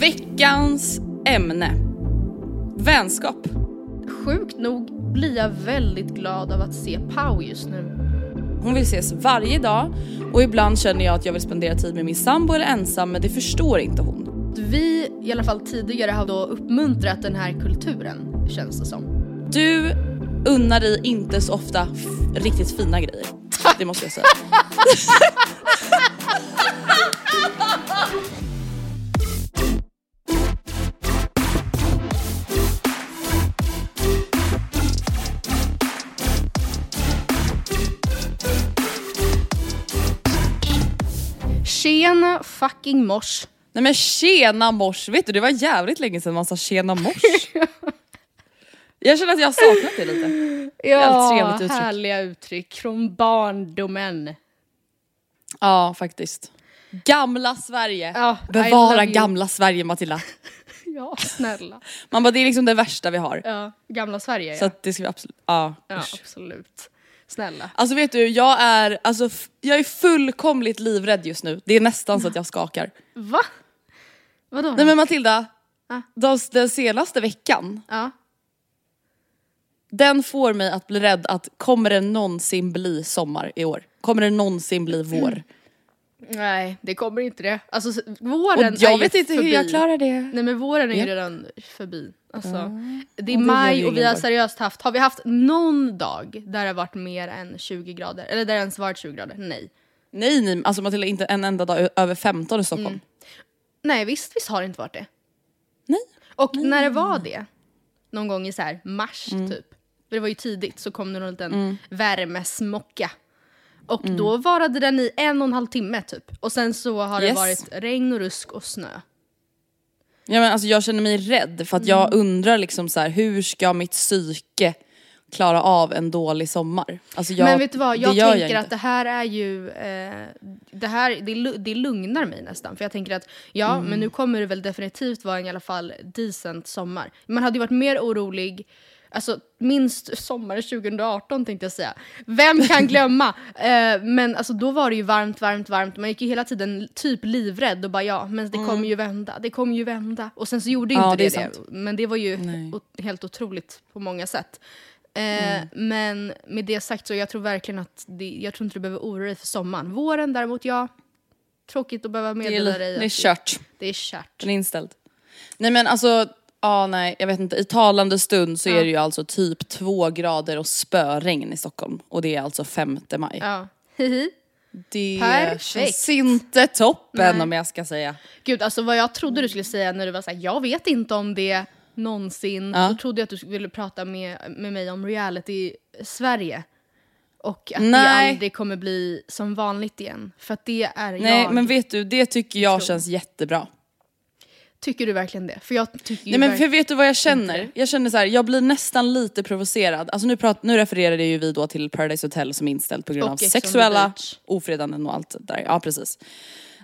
Veckans ämne. Vänskap. Sjukt nog blir jag väldigt glad av att se Pau just nu. Hon vill ses varje dag och ibland känner jag att jag vill spendera tid med min sambo eller ensam men det förstår inte hon. Vi, i alla fall tidigare, har då uppmuntrat den här kulturen, känns det som. Du unnar dig inte så ofta riktigt fina grejer. Det måste jag säga. Tjena fucking mors. Nej men tjena mors, vet du det var jävligt länge sedan man sa tjena mors. Jag känner att jag har saknat det lite. Ja, trevligt uttryck. härliga uttryck från barndomen. Ja faktiskt. Gamla Sverige. Ja, Bevara gamla Sverige Matilda. Ja, snälla. Man bara det är liksom det värsta vi har. Ja, gamla Sverige Så ja. att det ska vi absolut, ja. ja usch. absolut. Snälla. Alltså vet du, jag är, alltså, f- jag är fullkomligt livrädd just nu. Det är nästan så att jag skakar. Va? Vadå? Nej men Matilda, Ah. de, den senaste veckan, Ja. den får mig att bli rädd att kommer det någonsin bli sommar i år? Kommer det någonsin bli vår? Nej, det kommer inte det. Alltså Och våren är jag ju vet inte hur förbi. jag klarar det. Nej men våren är ju redan förbi. Alltså, det är Ja, det maj ju och vi har seriöst haft, har vi haft någon dag där det har varit mer än 20 grader? Eller där det ens varit 20 grader? Nej. Nej, nej, alltså Matilda inte en enda dag över 15 i Stockholm. Mm. Nej visst, visst har det inte varit det. Nej. Och när det var det, någon gång i så här mars Mm. typ, för det var ju tidigt, så kom det någon liten värmesmocka. Och då varade den i en och en halv timme typ. Och sen så har det Yes. varit regn och rusk och snö. Ja, men alltså, jag känner mig rädd för att jag Mm. undrar liksom så här, hur ska mitt psyke klara av en dålig sommar. Alltså jag, men vet du vad, det jag tänker inte. att det här är ju, eh, det här det, det lugnar mig nästan. För jag tänker att ja, Mm. men nu kommer det väl definitivt vara en i alla fall decent sommar. Man hade ju varit mer orolig, alltså minst sommaren 2018 tänkte jag säga. Vem kan glömma? eh, men alltså då var det ju varmt, varmt, varmt. Man gick ju hela tiden typ livrädd och bara ja, men det kommer ju vända, det kommer ju vända. Och sen så gjorde Mm. Ja, inte det det det. Men det var ju helt otroligt på många sätt. Eh, Mm. Men med det sagt så jag tror verkligen att det, jag tror inte du behöver oroa dig för sommaren. Våren däremot, ja. Tråkigt att behöva meddela dig det är kört. det är kört. Den är inställd. Nej men alltså, ja nej jag vet inte. I talande stund så Ja. är det ju alltså typ två grader och spöregn i Stockholm. Och det är alltså 5 maj. Ja. Hihi. Det Perfekt. känns inte toppen Nej. om jag ska säga. Gud, alltså vad jag trodde du skulle säga när du var såhär, jag vet inte om det någonsin. Ja. Då trodde jag att du ville prata med, med mig om reality Sverige. Och att Nej. det aldrig kommer bli som vanligt igen. För att det är Nej jag. men vet du, det tycker jag tror. känns jättebra. Tycker du verkligen det? För jag tycker Nej men för vet du vad jag känner? Jag känner så här, jag blir nästan lite provocerad. Alltså nu, prat, nu refererade ju vi då till Paradise Hotel som är inställt på grund Och av sexuella ofredanden och allt där. Ja precis.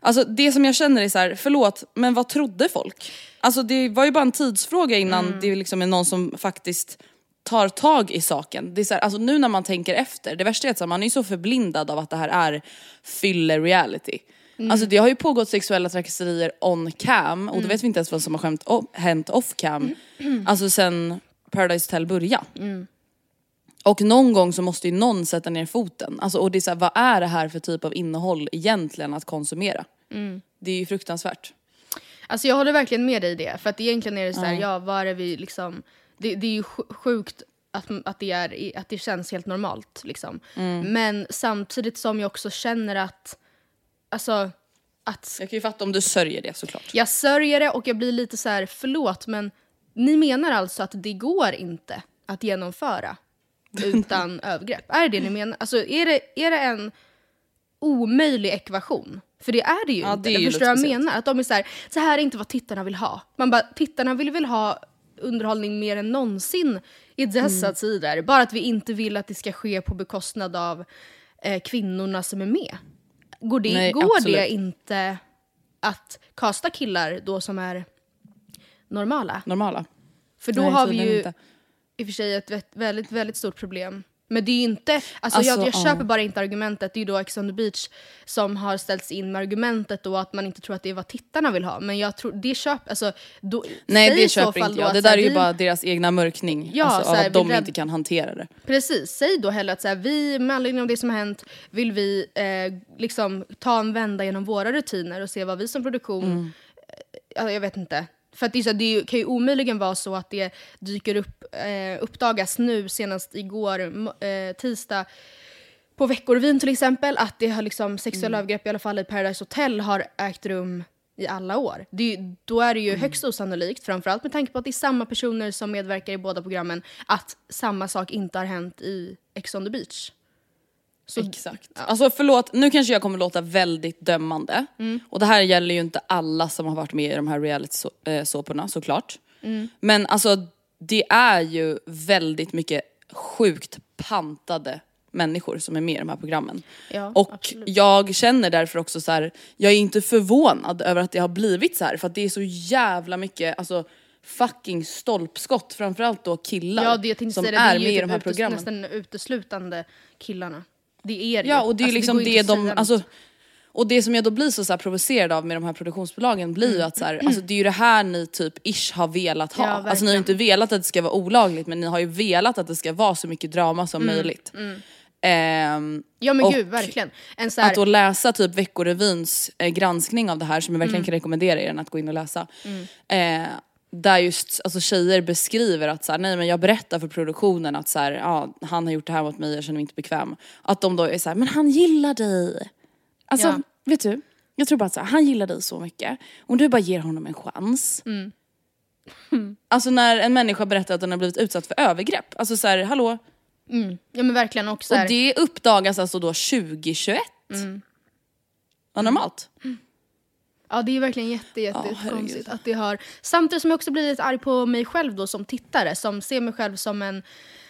Alltså det som jag känner är så här, förlåt men vad trodde folk? Alltså det var ju bara en tidsfråga innan Mm. det liksom är någon som faktiskt tar tag i saken. Det är så här, alltså nu när man tänker efter, det värsta är att man är så förblindad av att det här är fylle-reality. Mm. Alltså det har ju pågått sexuella trakasserier on cam och då vet vi inte ens vad som har skämt, o- hänt off cam. Alltså sen Paradise Hotel började. Mm. Och någon gång så måste ju någon sätta ner foten. Alltså, och det är så här, vad är det här för typ av innehåll egentligen att konsumera? Mm. Det är ju fruktansvärt. Alltså jag håller verkligen med dig i det. För att egentligen är det så här, ja vad är vi liksom... Det, det är ju sj- sjukt att, att, det är, att det känns helt normalt. Liksom. Men samtidigt som jag också känner att... Alltså, att Jag kan ju fatta om du sörjer det såklart. jag sörjer det och jag blir lite så här, förlåt men ni menar alltså att det går inte att genomföra utan övergrepp? Är det ni menar? Alltså är det, är det en omöjlig ekvation? För det är det ju Ja, inte. det jag förstår vad jag speciellt. menar. Att de är så här, så här är inte vad tittarna vill ha. Man bara, tittarna vill väl ha underhållning mer än någonsin i dessa Mm. tider. Bara att vi inte vill att det ska ske på bekostnad av eh, kvinnorna som är med. Går det, Nej, går absolut. det inte att kasta killar då som är normala? Normala. För då Nej, har vi ju inte. i och för sig ett vä- väldigt, väldigt stort problem. Men det är inte, alltså, Alltså, jag, jag ja. köper bara inte argumentet, det är ju då Ex on the beach som har ställts in med argumentet då att man inte tror att det är vad tittarna vill ha. Men jag tror, det köper, alltså, då, Nej det köper inte jag. Det där är ju vi- bara deras egna mörkning. Ja, alltså, så av här, att de inte kan hantera det. Precis, säg då hellre att så här, vi med anledning av det som har hänt vill vi eh, liksom ta en vända genom våra rutiner och se vad vi som produktion, Mm. jag vet inte. För att det, är så, det kan ju omöjligen vara så att det dyker upp, eh, uppdagas nu senast igår, eh, tisdag, på Veckorevyn till exempel, att det har liksom sexuella Mm. övergrepp i alla fall i Paradise Hotel har ägt rum i alla år. Det då är det Mm. ju högst osannolikt, framförallt med tanke på att det är samma personer som medverkar i båda programmen, att samma sak inte har hänt i Ex on the beach. Så, Exakt. Alltså förlåt, nu kanske jag kommer låta väldigt dömande. Mm. Och det här gäller ju inte alla som har varit med i de här reality-såporna såklart. Mm. Men alltså det är ju väldigt mycket sjukt pantade människor som är med i de här programmen. Ja, och absolut. jag känner därför också så här, jag är inte förvånad över att det har blivit så här för att det är så jävla mycket alltså, fucking stolpskott, framförallt då killar Ja, det som säga, det, är det är med i de här typ utes- programmen. nästan uteslutande killarna. Det är det Ja ju. och det är Alltså, liksom går det, inte att de, alltså, och det som jag då blir så, så provocerad av med de här produktionsbolagen blir Mm. ju att så här, alltså, det är ju det här ni typ ish har velat ha. Ja, alltså ni har ju inte velat att det ska vara olagligt men ni har ju velat att det ska vara så mycket drama som möjligt. Ehm, Mm, Ja men gud, verkligen. Här, Att då läsa typ Veckorevyns eh, granskning av det här som jag verkligen Mm. kan rekommendera er att gå in och läsa. Eh, där just alltså, tjejer beskriver att så här, nej men jag berättar för produktionen att så här, ja, han har gjort det här mot mig, jag känner mig inte bekväm. Att de då är så här, men han gillar dig. Alltså Ja. vet du, jag tror bara att så här, han gillar dig så mycket. Om du bara ger honom en chans. Mm. Alltså när en människa berättar att den har blivit utsatt för övergrepp. Alltså så här, hallå? ja men verkligen också Och det uppdagas alltså då 2021. Mm. Vad normalt. Ja det är verkligen jätte, jätte Ja, konstigt att det har... Samtidigt som jag också blir lite arg på mig själv då som tittare som ser mig själv som en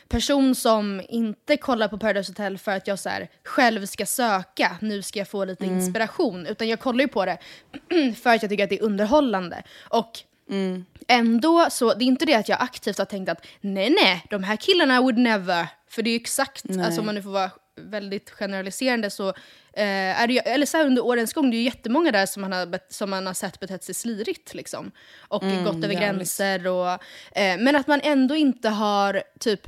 person som inte kollar på Paradise Hotel för att jag så här, själv ska söka, nu ska jag få lite inspiration. Utan jag kollar ju på det för att jag tycker att det är underhållande. Och ändå så, det är inte det att jag aktivt har tänkt att nej nej, de här killarna would never. För det är ju exakt, alltså om man nu får vara väldigt generaliserande så eh, är det ju, eller så här under årens gång, det är ju jättemånga där som man har, bet, som man har sett betett sig slirigt liksom. Och gått över jävligt. gränser och, eh, men att man ändå inte har typ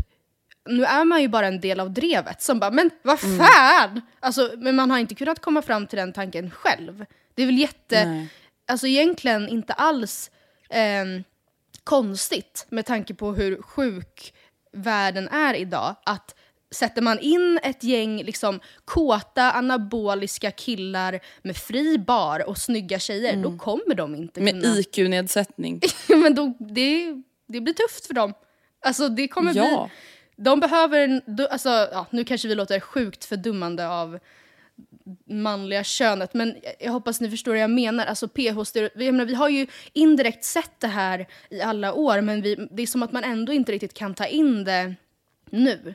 nu är man ju bara en del av drevet som bara, men vad fan! Alltså, men man har inte kunnat komma fram till den tanken själv. Det är väl jätte, Nej. alltså egentligen inte alls ehm, konstigt med tanke på hur sjuk världen är idag. Att sätter man in ett gäng liksom, kåta, anaboliska killar med fri bar och snygga tjejer, då kommer de inte Med kunna... IQ-nedsättning. men då, det, det blir tufft för dem. Alltså det kommer Ja. bli... De behöver, alltså, ja, nu kanske vi låter sjukt fördummande av manliga könet, men jag- hoppas ni förstår vad jag menar. Alltså PH, stereo- jag menar, vi har ju indirekt sett det här i alla år, men vi, det är som att man ändå inte riktigt kan ta in det nu.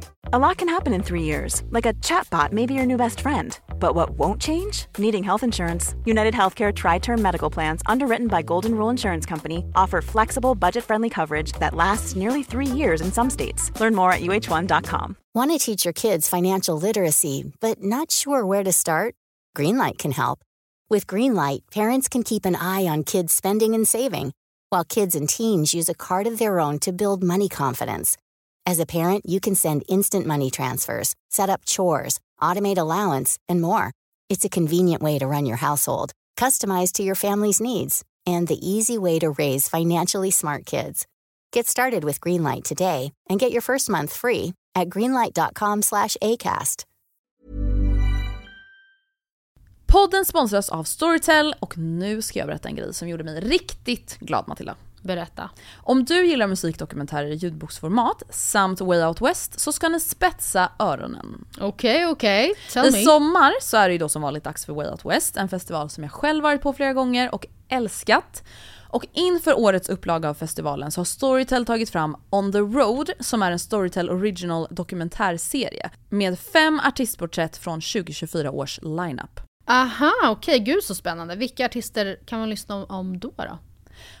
A lot can happen in three years, like a chatbot may be your new best friend. But what won't change? Needing health insurance. United Healthcare Tri Term Medical Plans, underwritten by Golden Rule Insurance Company, offer flexible, budget friendly coverage that lasts nearly three years in some states. Learn more at uh1.com. Want to teach your kids financial literacy, but not sure where to start? Greenlight can help. With Greenlight, parents can keep an eye on kids' spending and saving, while kids and teens use a card of their own to build money confidence. As a parent, you can send instant money transfers, set up chores, automate allowance, and more. It's a convenient way to run your household, customized to your family's needs, and the easy way to raise financially smart kids. Get started with Greenlight today and get your first month free at greenlight.com slash ACAST. Podden sponsras av Storytel och nu ska jag berätta en grej som gjorde mig riktigt glad Matilda. Berätta. Om du gillar musikdokumentärer i ljudboksformat samt Way Out West så ska ni spetsa öronen. Okej, okej. Tell I me. sommar så är det ju då som vanligt dags för Way Out West, en festival som jag själv varit på flera gånger och älskat. Och inför årets upplaga av festivalen så har Storytel tagit fram On the Road som är en Storytel Original dokumentärserie med fem artistporträtt från 2024 års lineup. Aha, okej. Gud så spännande. Vilka artister kan man lyssna om då? då?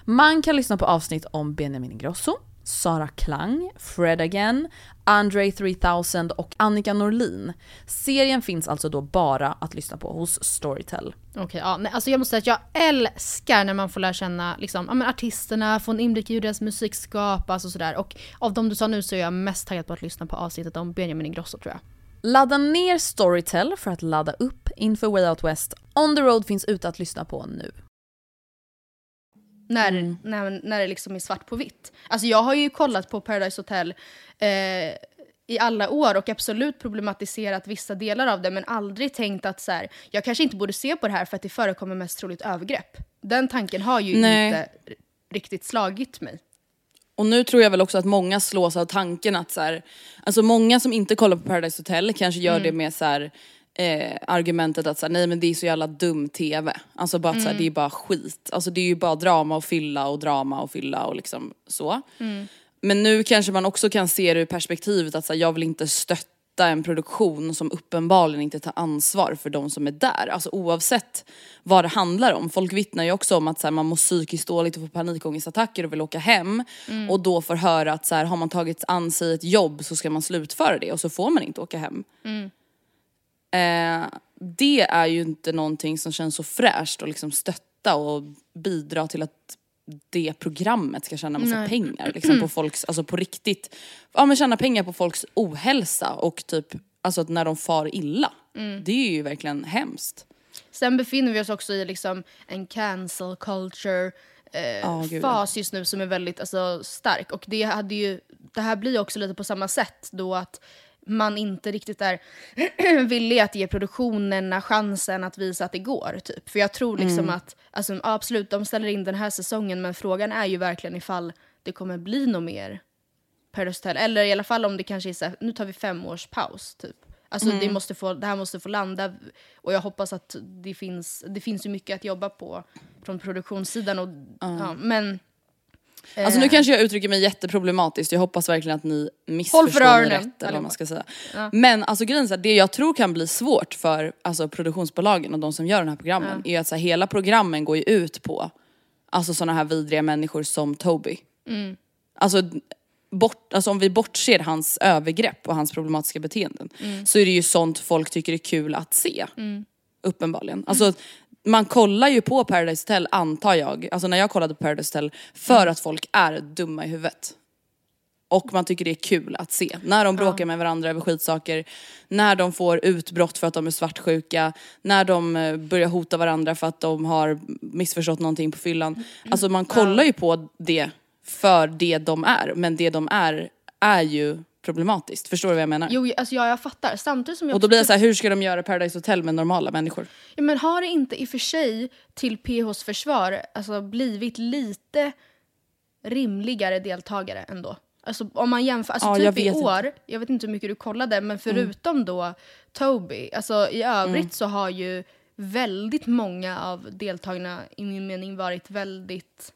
Man kan lyssna på avsnitt om Benjamin Ingrosso, Sara Klang, Fred Again, Andre 3000 och Annika Norlin. Serien finns alltså då bara att lyssna på hos Storytel. Okej, ja, nej, alltså jag måste säga att jag älskar när man får lära känna liksom, ja, men artisterna, få en inblick i hur deras musik skapas och sådär. Och av de du sa nu så är jag mest taggad på att lyssna på avsnittet om Benjamin Ingrosso tror jag. Ladda ner Storytel för att ladda upp inför Way Out West. On the Road finns ute att lyssna på nu. När, Mm. när, när det liksom är svart på vitt. Alltså jag har ju kollat på Paradise Hotel eh, i alla år och absolut problematiserat vissa delar av det men aldrig tänkt att så här, jag kanske inte borde se på det här för att det förekommer mest troligt övergrepp. Den tanken har ju Nej. inte riktigt slagit mig. Och nu tror jag väl också att många slås av tanken att så här, alltså många som inte kollar på Paradise Hotel kanske gör det med så här, eh, argumentet att så här, nej men det är så jävla dum TV. Alltså bara att så här, det är bara skit. Alltså det är ju bara drama och fylla och drama och fylla och liksom så. Men nu kanske man också kan se det ur perspektivet att så här, jag vill inte stötta en produktion som uppenbarligen inte tar ansvar för de som är där. Alltså oavsett vad det handlar om. Folk vittnar ju också om att så här, man mår psykiskt dåligt och får panikångestattacker och vill åka hem. Och då får höra att så här, har man tagit an sig ett jobb så ska man slutföra det och så får man inte åka hem. Eh, det är ju inte någonting som känns så fräscht att liksom stötta och bidra till att det programmet ska tjäna massa pengar liksom på folks, alltså på riktigt, ja men tjäna pengar på folks ohälsa och typ, alltså när de far illa. Det är ju verkligen hemskt. Sen befinner vi oss också i liksom en cancel culture eh, ja. fas just nu som är väldigt alltså, stark. Och det, hade ju, det här blir också lite på samma sätt då att man inte riktigt är villig att ge produktionerna chansen att visa att det går. Typ. För jag tror liksom Mm. att, alltså, absolut de ställer in den här säsongen men frågan är ju verkligen ifall det kommer bli något mer Paradise Hotel. Eller i alla fall om det kanske är så här, nu tar vi fem års paus typ. Alltså Mm. det, måste få, det här måste få landa och jag hoppas att det finns, det finns ju mycket att jobba på från produktionssidan. Och, ja, men, Alltså eh, nu kanske jag uttrycker mig jätteproblematiskt, jag hoppas verkligen att ni missförstår mig rätt eller vad man ska säga. Ja. Men alltså grejen är det jag tror kan bli svårt för alltså, produktionsbolagen och de som gör den här programmen är att så här, hela programmen går ju ut på alltså sådana här vidriga människor som Toby. Mm. Alltså, bort, alltså om vi bortser hans övergrepp och hans problematiska beteenden Mm. så är det ju sånt folk tycker är kul att se. Uppenbarligen. Alltså, man kollar ju på Paradise Hotel antar jag, alltså när jag kollade på Paradise Hotel för att folk är dumma i huvudet. Och man tycker det är kul att se. När de bråkar med varandra över skitsaker, när de får utbrott för att de är svartsjuka, när de eh, börjar hota varandra för att de har missförstått någonting på fyllan. Alltså man kollar ju på det för det de är, men det de är är ju problematiskt. Förstår du vad jag menar? Jo, alltså, ja, jag fattar. Samtidigt som jag Och då blir det också- så här, hur ska de göra Paradise Hotel med normala människor? Ja, men har det inte i och för sig till PHs försvar alltså, blivit lite rimligare deltagare ändå? Alltså om man jämför, alltså Ja, typ jag i vet inte. år, jag vet inte hur mycket du kollade, men förutom då Toby, alltså i övrigt Mm. så har ju väldigt många av deltagarna i min mening varit väldigt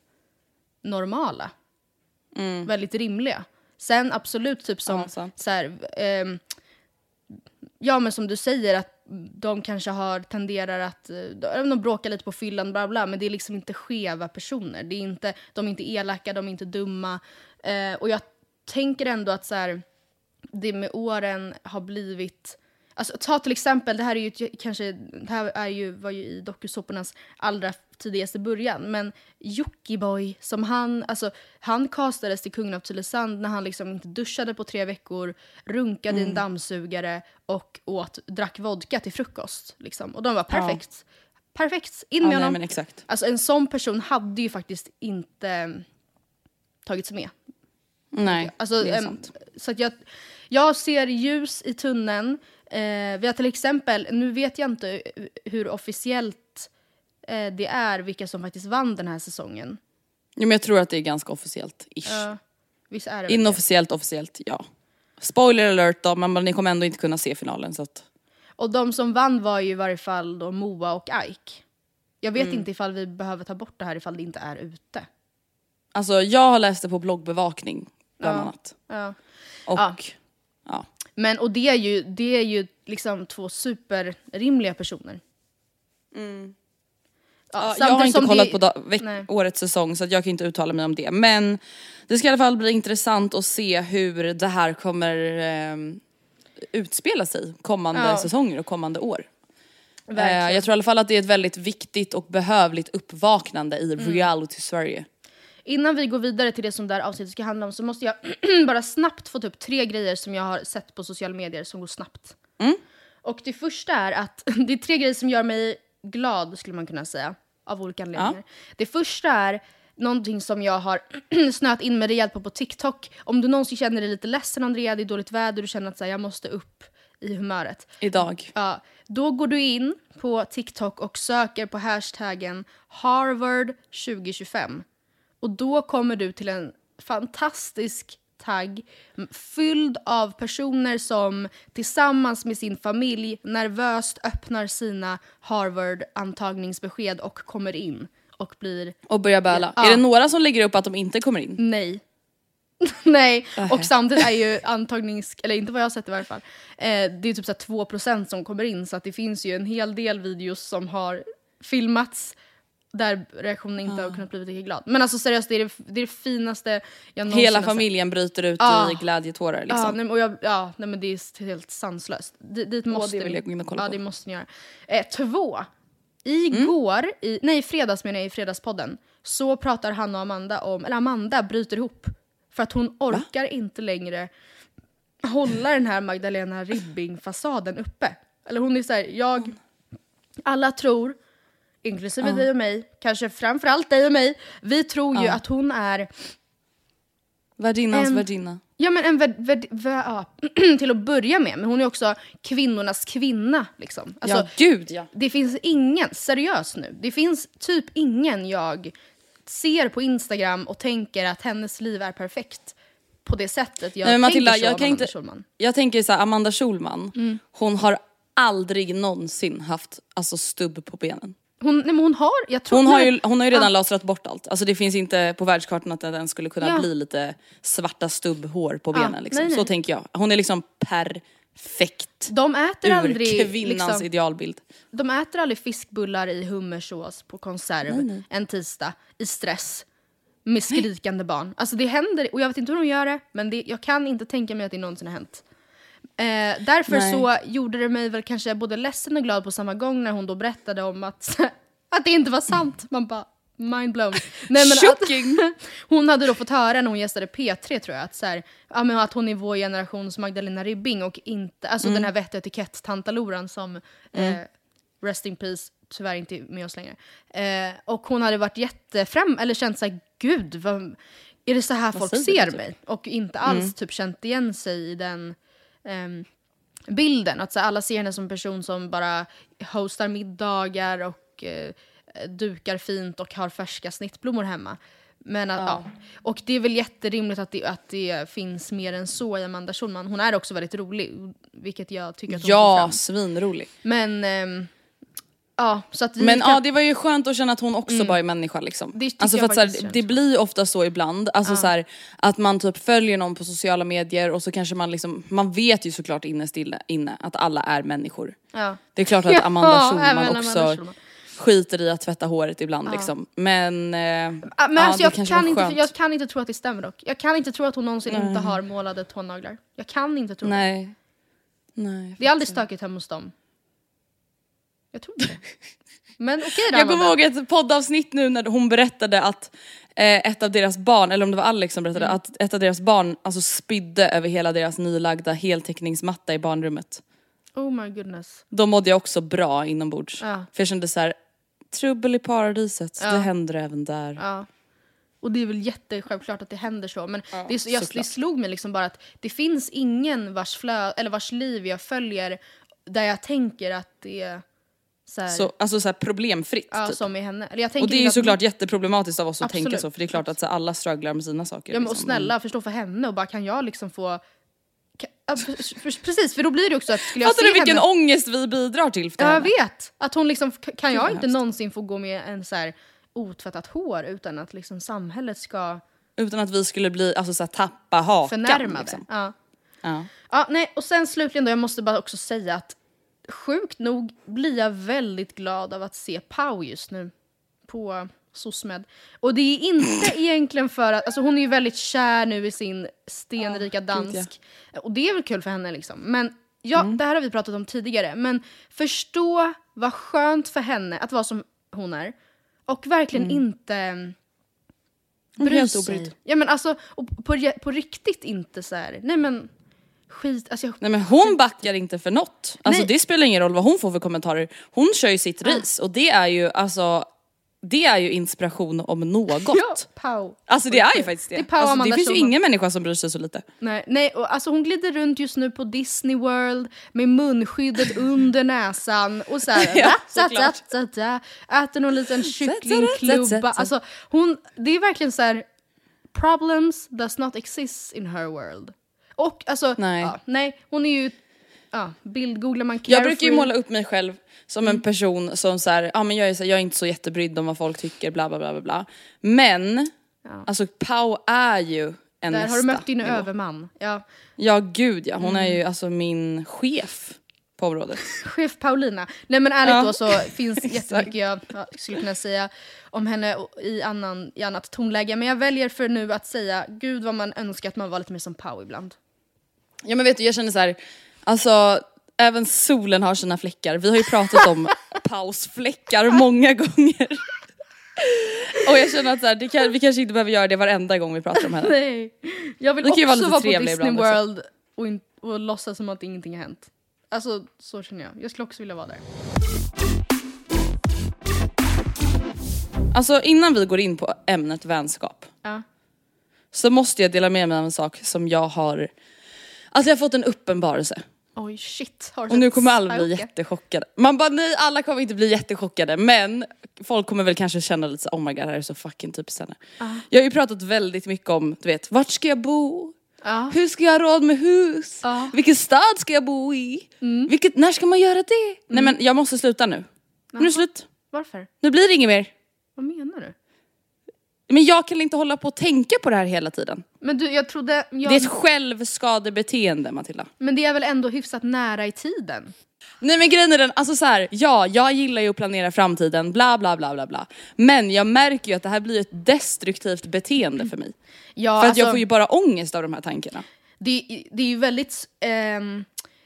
normala. Väldigt rimliga. Sen absolut typ som. Ja, så här, ehm, ja men som du säger att de kanske har tenderar att, eh, de, de bråkar lite på fyllan bla bla men det är liksom inte skeva personer. Det är inte, de är inte elaka, de är inte dumma. Eh, och jag tänker ändå att så här, det med åren har blivit Alltså, ta till exempel, det här är ju kanske, det här är ju, var ju i dokusåpornas allra tidigaste början, men Jockiboi, som han, alltså han castades till kungen av Tylösand när han liksom inte duschade på tre veckor, runkade i en dammsugare och åt, drack vodka till frukost. Liksom. Och de var perfekt. Perfekt, in Ja, med nej honom. men exakt. Alltså en sån person hade ju faktiskt inte mm, tagits med. Nej, Alltså, det är sant. så att jag, jag ser ljus i tunneln. Eh, vi har till exempel, nu vet jag inte hur officiellt eh, det är vilka som faktiskt vann den här säsongen. Jo, men jag tror att det är ganska officiellt, ish. Ja, visst är det väl det? Inofficiellt, officiellt, ja. Spoiler alert då, men ni kommer ändå inte kunna se finalen så att... Och de som vann var ju i varje fall då Moa och Ike. Jag vet Mm. inte ifall vi behöver ta bort det här ifall det inte är ute. Alltså jag har läst det på bloggbevakning bland Ja. annat. Ja. Och Ja. ja. Men och det är ju, det är ju liksom två superrimliga personer. Ja, Ja, jag har inte kollat det- på årets säsong så att jag kan inte uttala mig om det. Men det ska i alla fall bli intressant att se hur det här kommer eh, utspela sig kommande Ja. säsonger och kommande år. Eh, jag tror i alla fall att det är ett väldigt viktigt och behövligt uppvaknande i Mm. reality-Sverige. Innan vi går vidare till det som det här avsnittet ska handla om så måste jag bara snabbt få upp tre grejer som jag har sett på sociala medier som går snabbt. Och det första är att det är tre grejer som gör mig glad skulle man kunna säga. Av olika anledningar. Det första är någonting som jag har snöat in mig rejält på på TikTok. Om du någonsin känner dig lite ledsen Andrea, det är dåligt väder, du känner att så här, jag måste upp i humöret. Idag. Ja, då går du in på TikTok och söker på hashtaggen Harvard 2025. Och då kommer du till en fantastisk tagg fylld av personer som tillsammans med sin familj nervöst öppnar sina Harvard-antagningsbesked och kommer in och blir Och börja böla. Ja. Är det några som lägger upp att de inte kommer in? Nej. Nej, och samtidigt är ju antagnings... Eller inte vad jag har sett i varje fall. Eh, det är typ så här 2% som kommer in så att det finns ju en hel del videos som har filmats där reaktionen inte har kunnat bli lika glad. Men alltså seriöst, det är det, det, är det finaste jag någonsin Hela familjen bryter ut Ja. i glädjetårar liksom. Ja, nej, och jag, ja, nej, men det är helt sanslöst. D- dit måste det vill ni- jag gå in och kolla ja, på. det måste ni göra. Eh, två. Igår, i, nej i fredags menar jag, i Fredagspodden, så pratar han och Amanda om, eller Amanda bryter ihop. För att hon orkar inte längre hålla den här Magdalena Ribbing-fasaden uppe. Eller hon är så här, jag... Alla tror inklusive dig och mig, kanske framförallt dig och mig, vi tror ju Ja. att hon är Värdinnans värdinna. Ja men en värd, värd, vä- ja, till att börja med, men hon är också kvinnornas kvinna. Liksom. Alltså, ja, gud ja. Det finns ingen, seriöst nu, det finns typ ingen jag ser på Instagram och tänker att hennes liv är perfekt på det sättet jag Nej, Matilda, tänker så jag kan Amanda inte- Schulman. Jag tänker så här, Amanda Schulman, Mm. hon har aldrig någonsin haft alltså, stubb på benen. Hon, nej, men hon har, jag tror Hon har ju, hon har ju redan ja, lasrat bort allt. Alltså det finns inte på världskartan att det ens skulle kunna Ja. bli lite svarta stubbhår på benen. Liksom. nej, nej. Så tänker jag. Hon är liksom perfekt De äter ur aldrig kvinnans liksom, idealbild. De äter aldrig fiskbullar i hummersås på konserv en tisdag i stress med skrikande barn. Alltså det händer, och jag vet inte hur de gör det, men det, jag kan inte tänka mig att det någonsin har hänt. Eh, därför Nej. så gjorde det mig väl kanske både ledsen och glad på samma gång när hon då berättade om att, att det inte var sant. Man bara, mind blown. Nej, men att, hon hade då fått höra när hon gästade P3 tror jag, att, så här, ja, men att hon är vår generations Magdalena Ribbing och inte, alltså den här vett och etikett-tantaloran som eh, Rest in peace, tyvärr inte med oss längre. Eh, och hon hade varit jättefram, eller känt såhär, gud, vad, är det så här folk säger ser typ? mig? Och inte alls typ känt igen sig i den ehm, bilden. Att så alla ser henne som en person som bara hostar middagar och eh, dukar fint och har färska snittblommor hemma. Men att, ja. Och det är väl jätterimligt att det, att det finns mer än så i Amanda Schulman. Hon är också väldigt rolig, vilket jag tycker att hon Ja, svinrolig. Men, ehm, ja, så att vi Men kan, ja, det var ju skönt att känna att hon också bara är människa liksom. Det alltså för att så här, det blir ofta så ibland, alltså så här, att man typ följer någon på sociala medier och så kanske man liksom, man vet ju såklart innerst inne, att alla är människor. ja. Det är klart att Ja, Amanda även Schulman Amanda också Schulman. skiter i att tvätta håret ibland liksom. Men, eh, Ja, men ja, alltså, det jag, kan inte, jag kan inte tro att det stämmer dock. Jag kan inte tro att hon någonsin inte har målade tånaglar. Jag kan inte tro det. Nej. Nej. Det är aldrig stökigt hemma hos dem. Jag tror inte det. Men okej då Jag kommer ihåg ett poddavsnitt nu när hon berättade att eh, ett av deras barn, eller om det var Alex som berättade, Mm. att ett av deras barn alltså spydde över hela deras nylagda heltäckningsmatta i barnrummet. Oh my goodness. Då mådde jag också bra inombords. Ja. För jag kände så här, trubbel i paradiset, Ja. det händer även där. Ja. Och det är väl jättesjälvklart att det händer så. Men det, är så, jag, det slog mig liksom bara att det finns ingen vars, flö, eller vars liv jag följer där jag tänker att det är så här, Så, alltså så här problemfritt ja, typ. som i henne. Eller jag tänker Och det är ju att- såklart jätteproblematiskt av oss att Absolut. tänka så för det är klart att så här, alla strugglar med sina saker. Ja men och liksom. snälla, förstå för henne och bara kan jag liksom få... Precis, för då blir det också att skulle jag Fattar se du vilken henne... ångest vi bidrar till för Ja, jag vet! Att hon liksom, kan jag inte någonsin få gå med en så här otvättat hår utan att liksom samhället ska Utan att vi skulle bli, alltså så här, tappa hakan. förnärma liksom. Ja. Ja. Ja, nej, och sen slutligen då, jag måste bara också säga att sjukt nog blir jag väldigt glad av att se Pau just nu på SOSMED. Och det är inte egentligen för att, alltså hon är ju väldigt kär nu i sin stenrika dansk. Och det är väl kul för henne liksom. Men ja, det här har vi pratat om tidigare. Men förstå vad skönt för henne att vara som hon är. Och verkligen inte mm, är bry sig. Ja men alltså, och på, på riktigt inte så här. nej men skit, alltså jag, Nej men hon backar inte för något. Alltså Nej. det spelar ingen roll vad hon får för kommentarer. Hon kör ju sitt race och det är ju alltså det är ju inspiration om något. Ja, Pau. Alltså det är ju faktiskt det. Det Pau alltså, det finns ju ingen människa som bryr sig så lite. Nej, nej och alltså hon glider runt just nu på Disney World med munskyddet under näsan och så här, Ja, da, da, da, da, äter någon liten kycklingklubba. Alltså hon, det är verkligen så här problems does not exist in her world. Och alltså, Nej. Ja, nej hon är ju, ja, bildgooglar man Jag carefree. brukar ju måla upp mig själv som Mm. en person som så här, ja men jag är, så här, jag är inte så jättebrydd om vad folk tycker bla bla bla bla bla. Men, alltså Pau är ju en Där har du mött din nivå. överman. Ja. Ja gud ja, hon är Mm. ju alltså min chef på området. Chef Paulina. Nej men ärligt Ja. då så finns jättemycket jag ja, skulle kunna säga om henne i, annan, i annat tonläge. Men jag väljer för nu att säga, gud vad man önskar att man var lite mer som Pau ibland. Ja men vet du, jag känner så här, alltså även solen har sina fläckar. Vi har ju pratat om pausfläckar många gånger. Och jag känner att så här, det kan, vi kanske inte behöver göra det varenda gång vi pratar om henne. Nej. Jag vill också vara vara, på Disney. World och, in, och låtsas som att ingenting har hänt. Alltså så känner jag. Jag skulle också vilja vara där. Alltså innan vi går in på ämnet vänskap. Ja. Så måste jag dela med mig av en sak som jag har... Alltså jag har fått en uppenbarelse. Oj shit. Och nu kommer alla bli jättechockade. Man bara nej, alla kommer inte bli jättechockade men folk kommer väl kanske känna lite så oh my god det här är så fucking typiskt henne. Jag har ju pratat väldigt mycket om, du vet, vart ska jag bo? Ja. Hur ska jag ha råd med hus? Ja. Vilken stad ska jag bo i? Vilket, när ska man göra det? Nej men jag måste sluta nu. Nu är det slut. Varför? Nu blir det inget mer. Vad menar du? Men jag kan inte hålla på och tänka på det här hela tiden. Men du, jag trodde... Jag, Det är ett självskadebeteende Matilda. Men det är väl ändå hyfsat nära i tiden? Nej men grejen är den, alltså så här, ja jag gillar ju att planera framtiden, bla bla bla bla bla. Men jag märker ju att det här blir ett destruktivt beteende för mig. Ja, för att alltså, jag får ju bara ångest av de här tankarna. det, det är ju väldigt... ehm,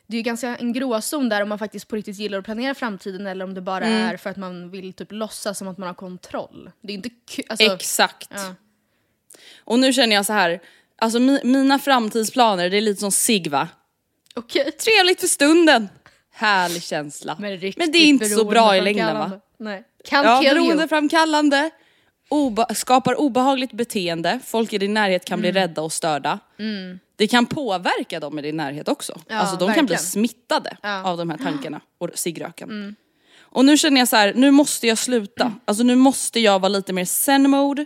det är ju ganska en gråzon där om man faktiskt på riktigt gillar att planera framtiden eller om det bara Mm. är för att man vill typ låtsas som att man har kontroll. Det är inte kul. Alltså, Exakt. Ja. Och nu känner jag så här, alltså mi, mina framtidsplaner det är lite som sig va? Okej. Trevligt för stunden. Härlig känsla. Men, riktigt det är inte så bra i längden va? Nej. Can Ja, beroendeframkallande, obe- skapar obehagligt beteende, folk i din närhet kan Mm. bli rädda och störda. Det kan påverka dem i din närhet också. Ja, alltså de kan bli verkligen. smittade Ja. Mm. av de här tankarna och ciggröken. Och nu känner jag så här, nu måste jag sluta. Alltså nu måste jag vara lite mer zen-mode.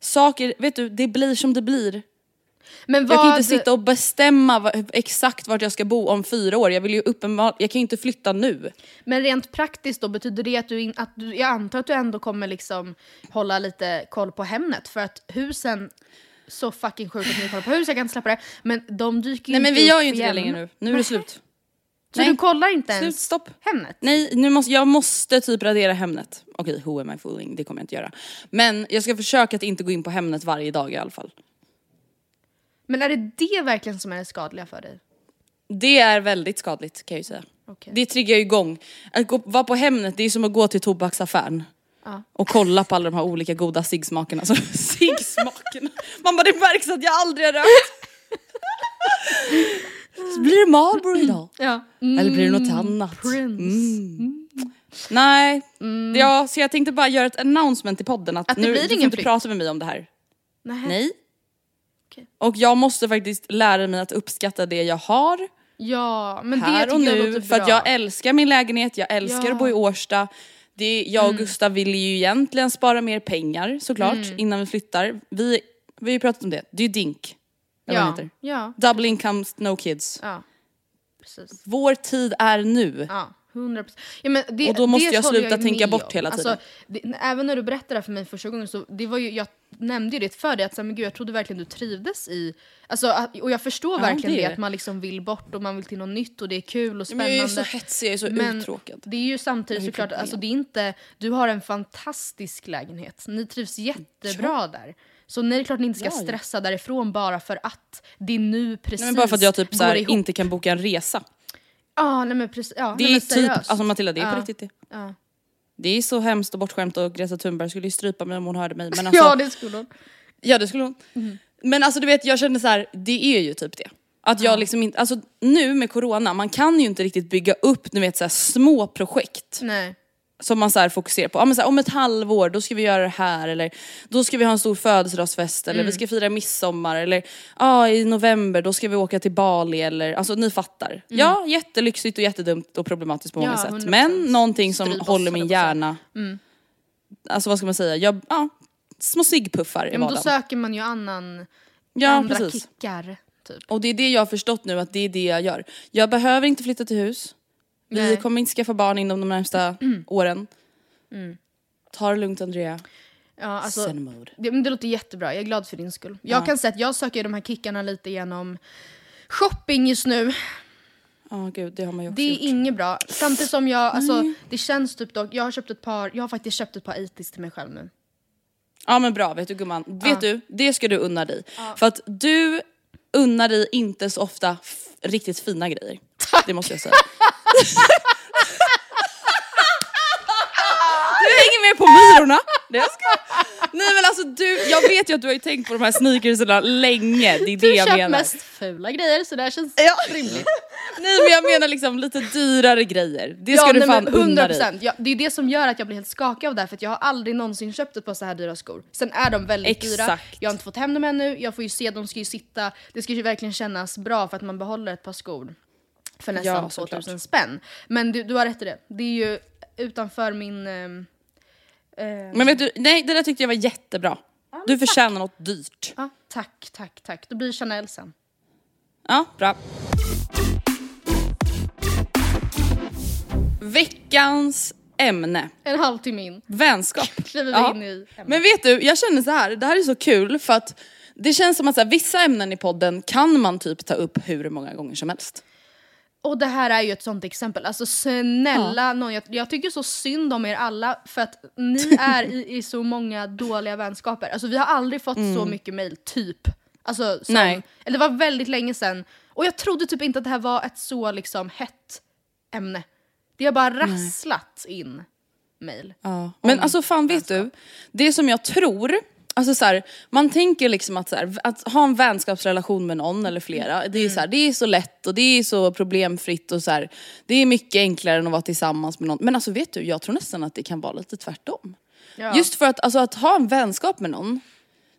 Saker, vet du, det blir som det blir. Men Jag kan vad- inte sitta och bestämma vad, exakt vart jag ska bo om fyra år. Jag vill ju uppenbar, jag kan ju inte flytta nu. Men rent praktiskt då, betyder det att du, in, att du... Jag antar att du ändå kommer liksom hålla lite koll på Hemnet för att husen... Så fucking sjukt att ni kollar på hus, jag kan inte släppa det. Men de dyker ju Nej men vi gör ju inte det längre nu. Nu är det slut. Så Nej. du kollar inte Slut, ens stopp. Hemnet? Nej, nu måste, jag måste typ radera Hemnet. Okej, who am I fooling? Det kommer jag inte göra. Men jag ska försöka att inte gå in på Hemnet varje dag i alla fall. Men är det det verkligen som är det skadliga för dig? Det är väldigt skadligt kan jag ju säga. Okej. Det triggar ju igång. Att gå, vara på Hemnet, det är som att gå till tobaksaffären. Ja. Och kolla på alla de här olika goda ciggsmakerna. Alltså ciggsmakerna. Man bara det märks att jag aldrig har rökt. Så blir det Marlboro idag? Ja. Eller blir det något annat? Prince. Mm. Nej, ja, så jag tänkte bara göra ett announcement till podden att, Att det nu blir du får inte prata med mig om det här. Nej. Nej. Okej. Och jag måste faktiskt lära mig att uppskatta det jag har Ja, men det här tycker och nu. För att jag älskar min lägenhet, jag älskar Ja. Mm. att bo i Årsta. Det, jag och Gustav vill ju egentligen spara mer pengar såklart innan vi flyttar. Vi, vi har ju pratat om det, det är ju DINK. Ja. ja. Double income, no kids. Ja. Precis. Vår tid är nu. Ja, 100%. Ja, men det, Och då måste jag sluta ju tänka bort om. hela tiden. Alltså, det, även när du berättade det här för mig första gången så det var ju, jag nämnde ju det för dig att så här, men gud, jag trodde verkligen du trivdes i, alltså, och jag förstår Ja, verkligen det det, att man liksom vill bort och man vill till något nytt och det är kul och Men spännande. jag är så hetsig, jag är så Men uttråkad. Det är ju samtidigt Jag såklart, alltså det är inte, du har en fantastisk lägenhet. Ni trivs jättebra där. Så nej, det är klart ni inte ska Ja, ja. stressa därifrån bara för att det nu precis Nej, men bara för att jag typ så här, inte kan boka en resa. Ja, nej men precis. Ja, Det nej, är men typ, seriöst. alltså Matilda det är på Ja. riktigt det. Ja. Det är så hemskt och bortskämt och Greta Thunberg skulle ju strypa mig om hon hörde mig. Men alltså, ja, det skulle hon. Ja det skulle hon. Men alltså du vet jag känner så här, det är ju typ det. Att jag liksom inte, alltså nu med corona, man kan ju inte riktigt bygga upp du vet så här, små projekt Nej. Som man så här fokuserar på. Ja, men så här, om ett halvår då ska vi göra det här eller då ska vi ha en stor födelsedagsfest eller vi ska fira midsommar eller ja, i november då ska vi åka till Bali eller alltså ni fattar. Ja jättelyxigt och jättedumt och problematiskt på många Ja, sätt 100%. men någonting som håller min hjärna, alltså vad ska man säga, jag, ja, små ciggpuffar i Ja, men då vardagen. söker man ju annan, Ja andra precis. kickar. Typ. Och det är det jag har förstått nu att det är det jag gör. Jag behöver inte flytta till hus. Vi Nej. kommer inte skaffa barn inom de närmsta åren. Ta det lugnt Andrea. Ja, alltså, det, men det låter jättebra, jag är glad för din skull. Jag kan säga att jag söker de här kickarna lite genom shopping just nu. Ja gud det har man ju också Det är gjort. inget bra. Samtidigt som jag, alltså, det känns typ dock, jag har köpt ett par, jag har faktiskt köpt ett par itis till mig själv nu. Ja men bra vet du gumman. Vet du, det ska du unna dig. För att du unnar dig inte så ofta riktigt fina grejer. Det måste jag säga. du hänger med på myrorna. Det jag ska. Nej men alltså du, jag vet ju att du har ju tänkt på de här sneakersarna länge. Det är det Du jag köper menar. mest fula grejer så det här känns rimligt. Nej men jag menar liksom lite dyrare grejer. Det ska ja, du nej, fan unna dig. 100%. Ja, det är det som gör att jag blir helt skakig av det här, för jag har aldrig någonsin köpt ett par så här dyra skor. Sen är de väldigt dyra, Exakt. jag har inte fått hem dem ännu, jag får ju se, de ska ju sitta, det ska ju verkligen kännas bra för att man behåller ett par skor för nästan Ja, 2000 såklart. spänn. Men du, du har rätt i det, det är ju utanför min... eh, Men vet du, nej det där tyckte jag var jättebra. Du förtjänar något dyrt. ja, tack, tack, tack. Då blir det Chanel sen. Ja, bra. Veckans ämne. En halvtimme in. Vänskap. Kliver Ja. in i ämnet. Men vet du, jag känner så här. det här är så kul för att det känns som att här, vissa ämnen i podden kan man typ ta upp hur många gånger som helst. Och det här är ju ett sånt exempel. Alltså snälla någon, jag, jag tycker så synd om er alla för att ni är i, i så många dåliga vänskaper. Alltså vi har aldrig fått så mycket mail, typ. Alltså, som, Nej. Eller det var väldigt länge sedan. Och jag trodde typ inte att det här var ett så liksom hett ämne. Det har bara rasslat in mail. Ja. Men alltså fan vet du, det som jag tror, alltså så här, man tänker liksom att, så här, att ha en vänskapsrelation med någon eller flera, det är, så här, det är så lätt och det är så problemfritt och så det är mycket enklare än att vara tillsammans med någon. Men alltså vet du, jag tror nästan att det kan vara lite tvärtom. Ja. Just för att, alltså, att ha en vänskap med någon,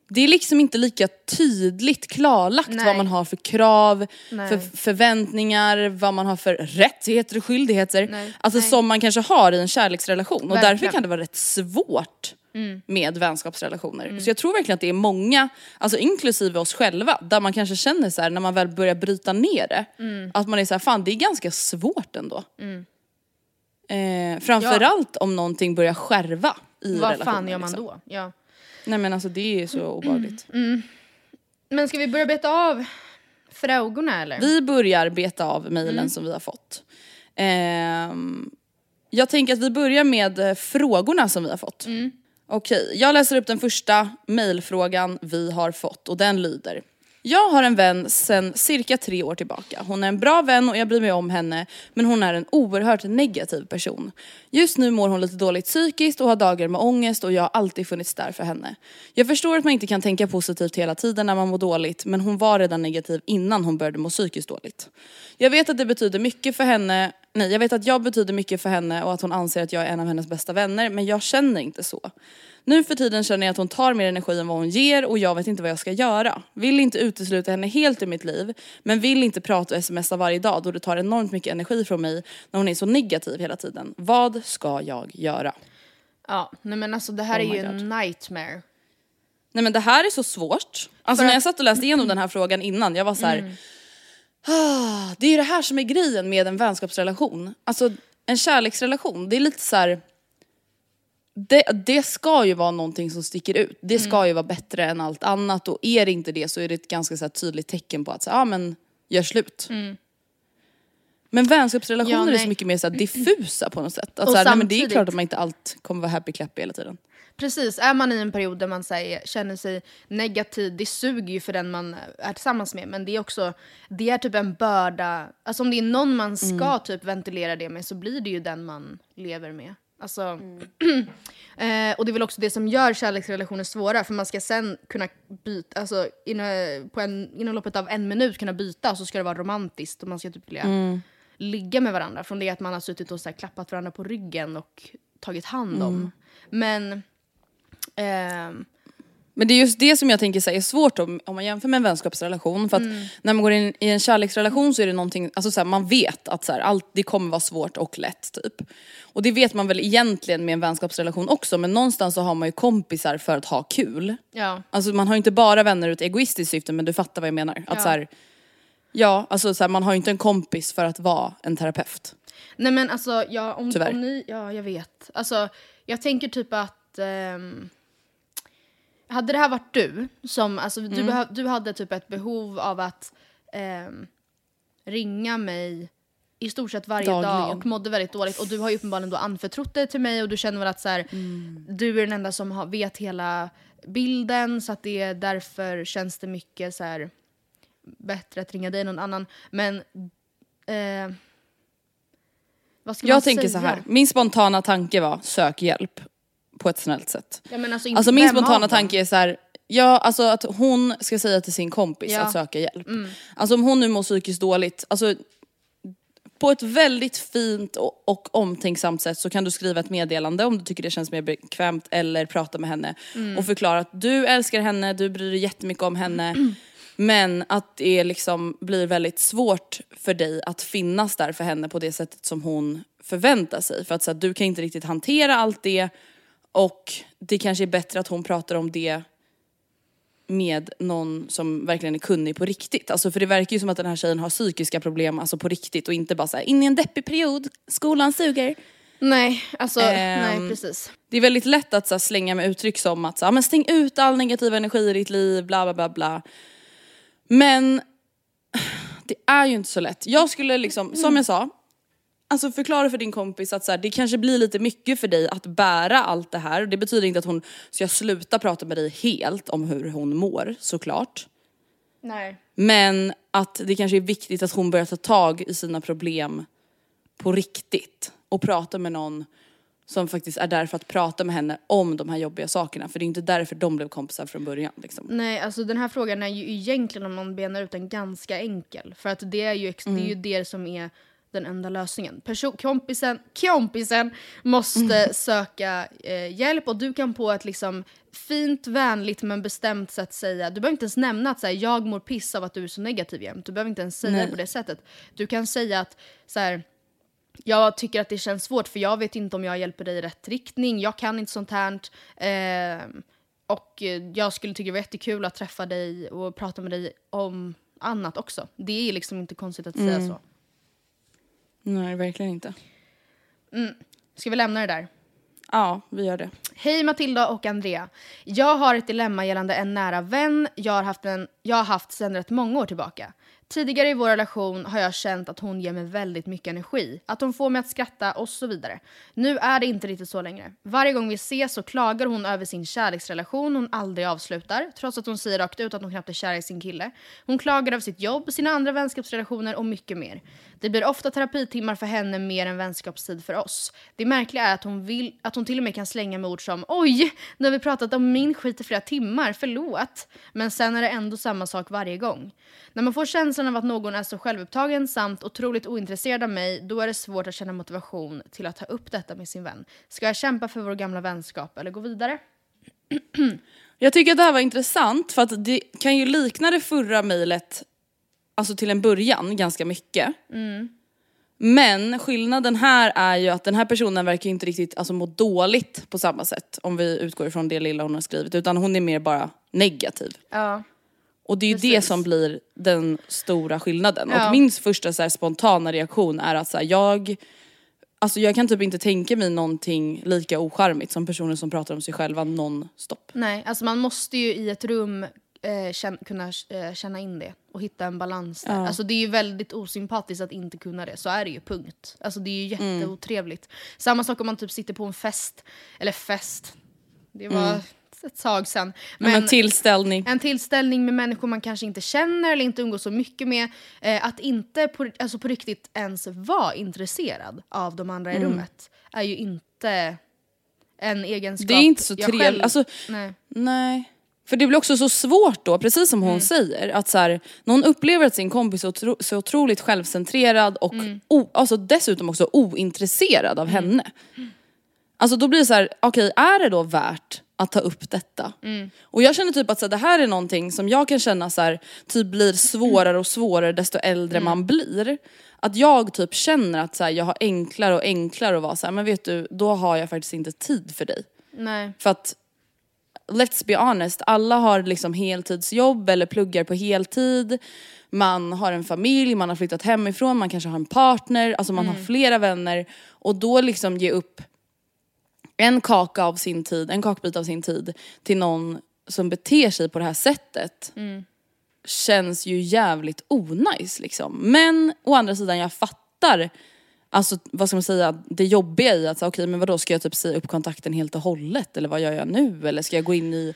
det är liksom inte lika tydligt klarlagt Nej. vad man har för krav, Nej. för förväntningar, vad man har för rättigheter och skyldigheter. Nej. Alltså som man kanske har i en kärleksrelation. Och därför kan det vara rätt svårt med vänskapsrelationer. Så jag tror verkligen att det är många, alltså inklusive oss själva, där man kanske känner så här när man väl börjar bryta ner det, att man är så här, fan det är ganska svårt ändå. Eh, framförallt om någonting börjar skärva i Vad relationen. fan gör man liksom. då? Ja. Nej men alltså det är så obehagligt. Men ska vi börja beta av frågorna eller? Vi börjar beta av mejlen som vi har fått. Ehm, jag tänker att vi börjar med eh, frågorna som vi har fått. Okej, jag läser upp den första mejlfrågan vi har fått och den lyder. Jag har en vän sedan cirka tre år tillbaka. Hon är en bra vän och jag bryr mig om henne men hon är en oerhört negativ person. Just nu mår hon lite dåligt psykiskt och har dagar med ångest och jag har alltid funnits där för henne. Jag förstår att man inte kan tänka positivt hela tiden när man mår dåligt men hon var redan negativ innan hon började må psykiskt dåligt. Jag vet att det betyder mycket för henne, nej jag vet att jag betyder mycket för henne och att hon anser att jag är en av hennes bästa vänner men jag känner inte så. Nu för tiden känner jag att hon tar mer energi än vad hon ger och jag vet inte vad jag ska göra. Vill inte utesluta henne helt ur mitt liv men vill inte prata och smsa varje dag då det tar enormt mycket energi från mig när hon är så negativ hela tiden. Vad ska jag göra? Ja, nej men alltså det här Oh är ju en nightmare. Nej men det här är så svårt. Alltså För när jag att- satt och läste igenom den här frågan innan, jag var så här. Ah, det är det här som är grejen med en vänskapsrelation. Alltså en kärleksrelation, det är lite så här. Det, det ska ju vara någonting som sticker ut. Det ska ju vara bättre än allt annat och är det inte det så är det ett ganska så tydligt tecken på att så, ah, men gör slut. Men vänskapsrelationer Ja, är så mycket mer så diffusa på något sätt. Att, Och så här, nej, men det är klart att man inte allt kommer vara happy clappy hela tiden. Precis, är man i en period där man säger, känner sig negativ, det suger ju för den man är tillsammans med. Men det är också, det är typ en börda. Alltså om det är någon man ska typ ventilera det med så blir det ju den man lever med. Alltså, eh, och det är väl också det som gör kärleksrelationer svåra, för man ska sen kunna byta, alltså inom, på en, inom loppet av en minut kunna byta och så ska det vara romantiskt och man ska typ vilja ligga med varandra. Från det att man har suttit och så här, klappat varandra på ryggen och tagit hand om. Men Ehm, Men det är just det som jag tänker så här, är svårt om, om man jämför med en vänskapsrelation. För att Mm. när man går in i en kärleksrelation så är det någonting, alltså så här, man vet att så här, allt, det kommer vara svårt och lätt typ. Och det vet man väl egentligen med en vänskapsrelation också men någonstans så har man ju kompisar för att ha kul. ja. Alltså man har ju inte bara vänner ur ett egoistiskt syfte men du fattar vad jag menar. Att Ja. så här, ja, alltså så man har ju inte en kompis för att vara en terapeut. Nej men alltså, ja, om, Tyvärr. om ni, ja jag vet. Alltså, jag tänker typ att... ehm, hade det här varit du, som, alltså, du, Mm. behöv, du hade typ ett behov av att ehm, ringa mig i stort sett varje dag Dagligen. och mådde väldigt dåligt och du har ju uppenbarligen då anförtrott det till mig och du känner väl att så här, Mm. du är den enda som har, vet hela bilden så att det är därför känns det mycket så här bättre att ringa dig än någon annan. Men eh, vad ska man Jag tänker säga? så här, min spontana tanke var sök hjälp på ett snällt sätt. Ja, men alltså, Alltså min spontana tanke är så här. Ja, alltså att hon ska säga till sin kompis Ja. Mm. att söka hjälp. Alltså om hon nu mår psykiskt dåligt, alltså på ett väldigt fint och, och omtänksamt sätt så kan du skriva ett meddelande om du tycker det känns mer bekvämt eller prata med henne Mm. och förklara att du älskar henne, du bryr dig jättemycket om henne men att det liksom blir väldigt svårt för dig att finnas där för henne på det sättet som hon förväntar sig. För att så här, du kan inte riktigt hantera allt det och det kanske är bättre att hon pratar om det med någon som verkligen är kunnig på riktigt. Alltså för det verkar ju som att den här tjejen har psykiska problem alltså på riktigt och inte bara så här, in i en deppig period, skolan suger. Nej, alltså Ehm, nej precis. Det är väldigt lätt att så här, slänga med uttryck som att så här, men stäng ut all negativ energi i ditt liv, bla bla bla bla. Men det är ju inte så lätt. Jag skulle liksom, som jag sa, alltså förklara för din kompis att så här, det kanske blir lite mycket för dig att bära allt det här. Det betyder inte att hon ska sluta prata med dig helt om hur hon mår, såklart. Nej. Men att det kanske är viktigt att hon börjar ta tag i sina problem på riktigt och prata med någon som faktiskt är där för att prata med henne om de här jobbiga sakerna. För det är inte därför de blev kompisar från början. Liksom. Nej, alltså den här frågan är ju egentligen om man benar ut den ganska enkel. För att det är ju, ex- det, är ju det som är den enda lösningen. Perso- kompisen, kompisen måste söka eh, hjälp och du kan på ett liksom fint, vänligt men bestämt sätt säga, du behöver inte ens nämna att så här, jag mår piss av att du är så negativ jämt. Du behöver inte ens säga Nej. det på det sättet. Du kan säga att så här, jag tycker att det känns svårt för jag vet inte om jag hjälper dig i rätt riktning. Jag kan inte sånt här. Eh, och jag skulle tycka det var jättekul att träffa dig och prata med dig om annat också. Det är liksom inte konstigt att säga så. Nej, verkligen inte. Ska vi lämna det där? Ja, vi gör det. Hej Matilda och Andrea. Jag har ett dilemma gällande en nära vän jag har haft, en, jag har haft sedan rätt många år tillbaka. Tidigare i vår relation har jag känt att hon ger mig väldigt mycket energi, att hon får mig att skratta och så vidare. Nu är det inte riktigt så längre. Varje gång vi ses så klagar hon över sin kärleksrelation hon aldrig avslutar, trots att hon säger rakt ut att hon knappt är kär i sin kille. Hon klagar över sitt jobb, sina andra vänskapsrelationer och mycket mer. Det blir ofta terapitimmar för henne mer än vänskapstid för oss. Det märkliga är att hon, vill, att hon till och med kan slänga med ord som “Oj, nu har vi pratat om min skit i flera timmar, förlåt”. Men sen är det ändå samma sak varje gång. När man får känslan av att någon är så självupptagen samt otroligt ointresserad av mig, då är det svårt att känna motivation till att ta upp detta med sin vän. Ska jag kämpa för vår gamla vänskap eller gå vidare? Jag tycker att det här var intressant för att det kan ju likna det förra mejlet, alltså till en början, ganska mycket. Men skillnaden här är ju att den här personen verkar inte riktigt alltså, må dåligt på samma sätt om vi utgår ifrån det lilla hon har skrivit utan hon är mer bara negativ. Ja. Och det är ju det Precis. som blir den stora skillnaden. Ja. Och min första så här, spontana reaktion är att så här, jag Alltså jag kan typ inte tänka mig någonting lika ocharmigt som personer som pratar om sig själva non-stop. Nej, alltså man måste ju i ett rum eh, känna, kunna eh, känna in det och hitta en balans där. Ja. Alltså det är ju väldigt osympatiskt att inte kunna det, så är det ju, punkt. Alltså det är ju Mm. jätteotrevligt. Samma sak om man typ sitter på en fest, eller fest, det var ett tag sedan. Men, en tillställning. En tillställning med människor man kanske inte känner eller inte umgås så mycket med. Eh, att inte på, alltså på riktigt ens vara intresserad av de andra i Mm. rummet är ju inte en egenskap Det är inte så trevligt. Alltså, nej. Nej. För det blir också så svårt då, precis som hon Mm. säger, att så här, någon upplever att sin kompis är otro, så otroligt självcentrerad och Mm. o, alltså dessutom också ointresserad av henne. Alltså då blir det så här, okej är det då värt att ta upp detta? Mm. Och jag känner typ att så här, det här är någonting som jag kan känna så här, typ blir svårare och svårare desto äldre Mm. man blir. Att jag typ känner att så här, jag har enklare och enklare att vara så men vet du, då har jag faktiskt inte tid för dig. Nej. För att let's be honest, alla har liksom heltidsjobb eller pluggar på heltid. Man har en familj, man har flyttat hemifrån, man kanske har en partner, alltså man har flera vänner. Och då liksom ge upp en kaka av sin tid, en kakbit av sin tid till någon som beter sig på det här sättet känns ju jävligt onajs liksom. Men å andra sidan jag fattar Alltså vad ska man säga, det jobbiga i att säga, okej men vadå ska jag typ säga upp kontakten helt och hållet eller vad gör jag nu? Eller ska jag gå in i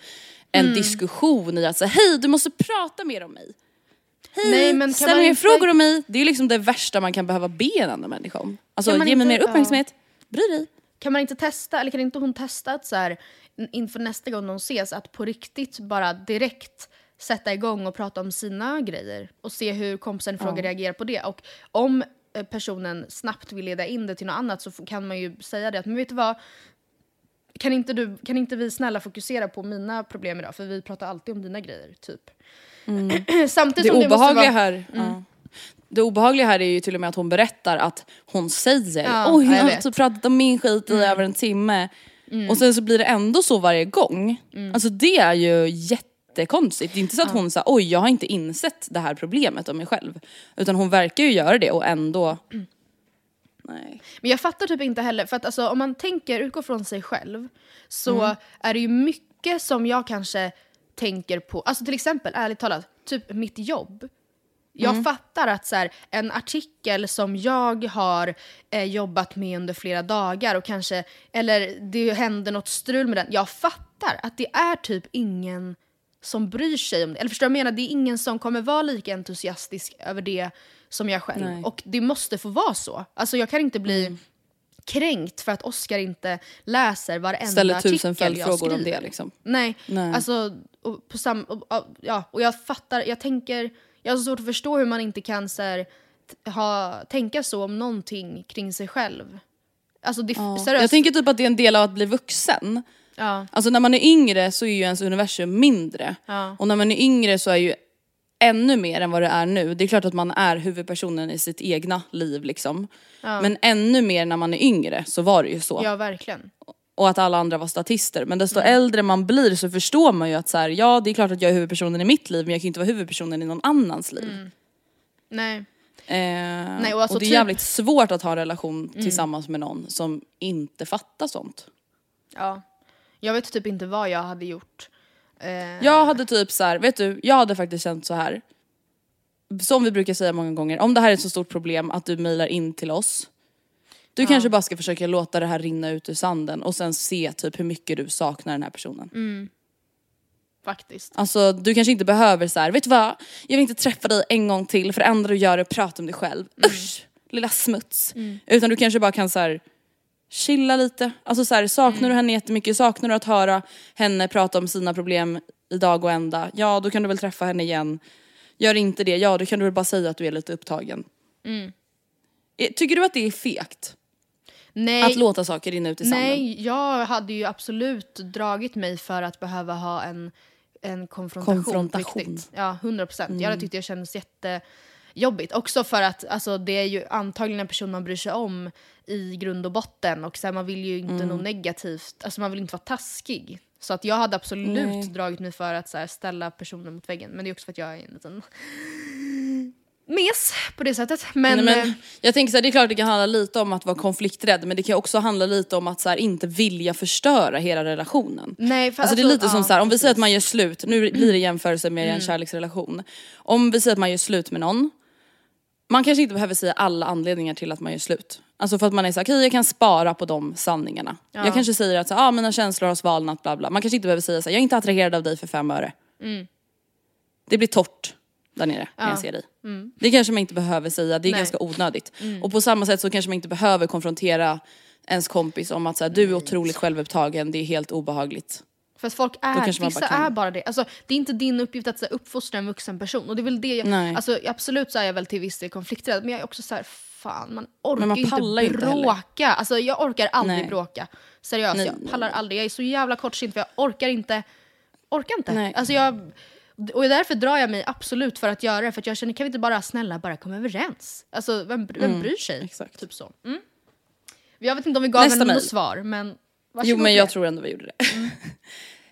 en diskussion i att säga hej du måste prata mer om mig. Hej, Nej, ställ mer inte- frågor om mig. Det är liksom det värsta man kan behöva be en annan människa om. Alltså ge mig inte- mer uppmärksamhet, bry dig. Kan man inte testa, eller kan inte hon testa att så här, in- inför nästa gång de ses, att på riktigt bara direkt sätta igång och prata om sina grejer och se hur kompisen i fråga reagerar på det. Och om eh, personen snabbt vill leda in det till något annat så kan man ju säga det att men vet du vad, kan inte, du, kan inte vi snälla fokusera på mina problem idag för vi pratar alltid om dina grejer typ. Samtidigt Det som det måste obehagliga vara, här, ja. Det obehagliga här är ju till och med att hon berättar att hon säger Ja, oj ja, jag har typ pratat om min skit i över en timme. Och sen så blir det ändå så varje gång. Alltså det är ju jättekonstigt. Det är inte så att hon säger oj jag har inte insett det här problemet om mig själv. Utan hon verkar ju göra det och ändå Nej. Men jag fattar typ inte heller, för att alltså, om man tänker, utgår från sig själv, så är det ju mycket som jag kanske tänker på, alltså till exempel ärligt talat, typ mitt jobb. Jag fattar att så här, en artikel som jag har eh, jobbat med under flera dagar och kanske, eller det händer något strul med den. Jag fattar att det är typ ingen som bryr sig om det. Eller förstår du vad jag menar? Det är ingen som kommer vara lika entusiastisk över det som jag själv. Nej. Och det måste få vara så. Alltså jag kan inte bli kränkt för att Oscar inte läser varenda Ställer tusen artikel jag följdfrågor om skriver. det liksom. Nej, Nej. alltså och på sam, och, ja, och jag fattar, jag tänker, jag har så svårt att förstå hur man inte kan så här, ha, tänka så om någonting kring sig själv. Alltså det, Ja. seriöst. Jag tänker typ att det är en del av att bli vuxen. ja, Alltså när man är yngre så är ju ens universum mindre. Ja. Och när man är yngre så är ju ännu mer än vad det är nu. Det är klart att man är huvudpersonen i sitt egna liv liksom. Men ännu mer när man är yngre så var det ju så. ja, verkligen. Och att alla andra var statister. Men desto äldre man blir så förstår man ju att så här, ja det är klart att jag är huvudpersonen i mitt liv men jag kan ju inte vara huvudpersonen i någon annans liv. Nej. Eh, Nej, och alltså och det är typ- jävligt svårt att ha en relation tillsammans med någon som inte fattar sånt. Ja. Jag vet typ inte vad jag hade gjort. Eh, Jag hade typ så här, vet du, jag hade faktiskt känt så här. Som vi brukar säga många gånger, om det här är ett så stort problem att du mejlar in till oss. Du kanske bara ska försöka låta det här rinna ut ur sanden och sen se typ hur mycket du saknar den här personen. Faktiskt. Alltså du kanske inte behöver så här, vet du vad? Jag vill inte träffa dig en gång till för det enda du gör är att prata om dig själv. Usch! Lilla smuts. Utan du kanske bara kan så här chilla lite. Alltså så här, saknar du henne jättemycket, saknar du att höra henne prata om sina problem i dag och ända, ja då kan du väl träffa henne igen. Gör inte det, ja då kan du väl bara säga att du är lite upptagen. Eh, Tycker du att det är fegt? Nej, Att låta saker rinna ut i sanden? nej, jag hade ju absolut dragit mig för att behöva ha en, en konfrontation. Konfrontation. Ja, 100 procent. Jag hade tyckt det kändes jättejobbigt. Också för att alltså, det är ju antagligen en person man bryr sig om i grund och botten. Och så här, man vill ju inte något negativt, alltså man vill inte vara taskig. Så att jag hade absolut Nej. dragit mig för att så här, ställa personen mot väggen. Men det är också för att jag är en liten mes på det sättet. Men, Nej, eh, men jag tänker så här, det är klart det kan handla lite om att vara konflikträdd men det kan också handla lite om att så här, inte vilja förstöra hela relationen. nej, för Alltså det är lite ja, som så här, om vi säger att man gör slut, nu blir det jämförelse med en kärleksrelation. Om vi säger att man gör slut med någon, man kanske inte behöver säga alla anledningar till att man gör slut. Alltså för att man är så här, okej jag kan spara på de sanningarna. Jag kanske säger att så, ah, mina känslor har svalnat bla bla. Man kanske inte behöver säga så här, jag är inte attraherad av dig för fem öre. Det blir torrt där nere när jag ser dig. Det kanske man inte behöver säga, det är Nej. ganska onödigt. Och på samma sätt så kanske man inte behöver konfrontera ens kompis om att så här, du är otroligt självupptagen, det är helt obehagligt. För att folk är, vissa bara kan- är bara det. Alltså, det är inte din uppgift att så, här, uppfostra en vuxen person. Och det är väl det jag, Nej. alltså, absolut så är jag väl till viss del konflikträdd, men jag är också så här, fan man orkar man inte ju inte bråka. alltså, jag orkar aldrig Nej. bråka. Seriöst, Nej, jag pallar aldrig. Jag är så jävla kortsynt för jag orkar inte. Orkar inte. Nej. Alltså, jag, och därför drar jag mig absolut för att göra det. För jag känner, kan vi inte bara snälla bara komma överens? Alltså vem, vem bryr sig? Mm, exakt. Typ så. Mm. Jag vet inte om vi gav henne något svar, men Jo men jag tror ändå vi gjorde det.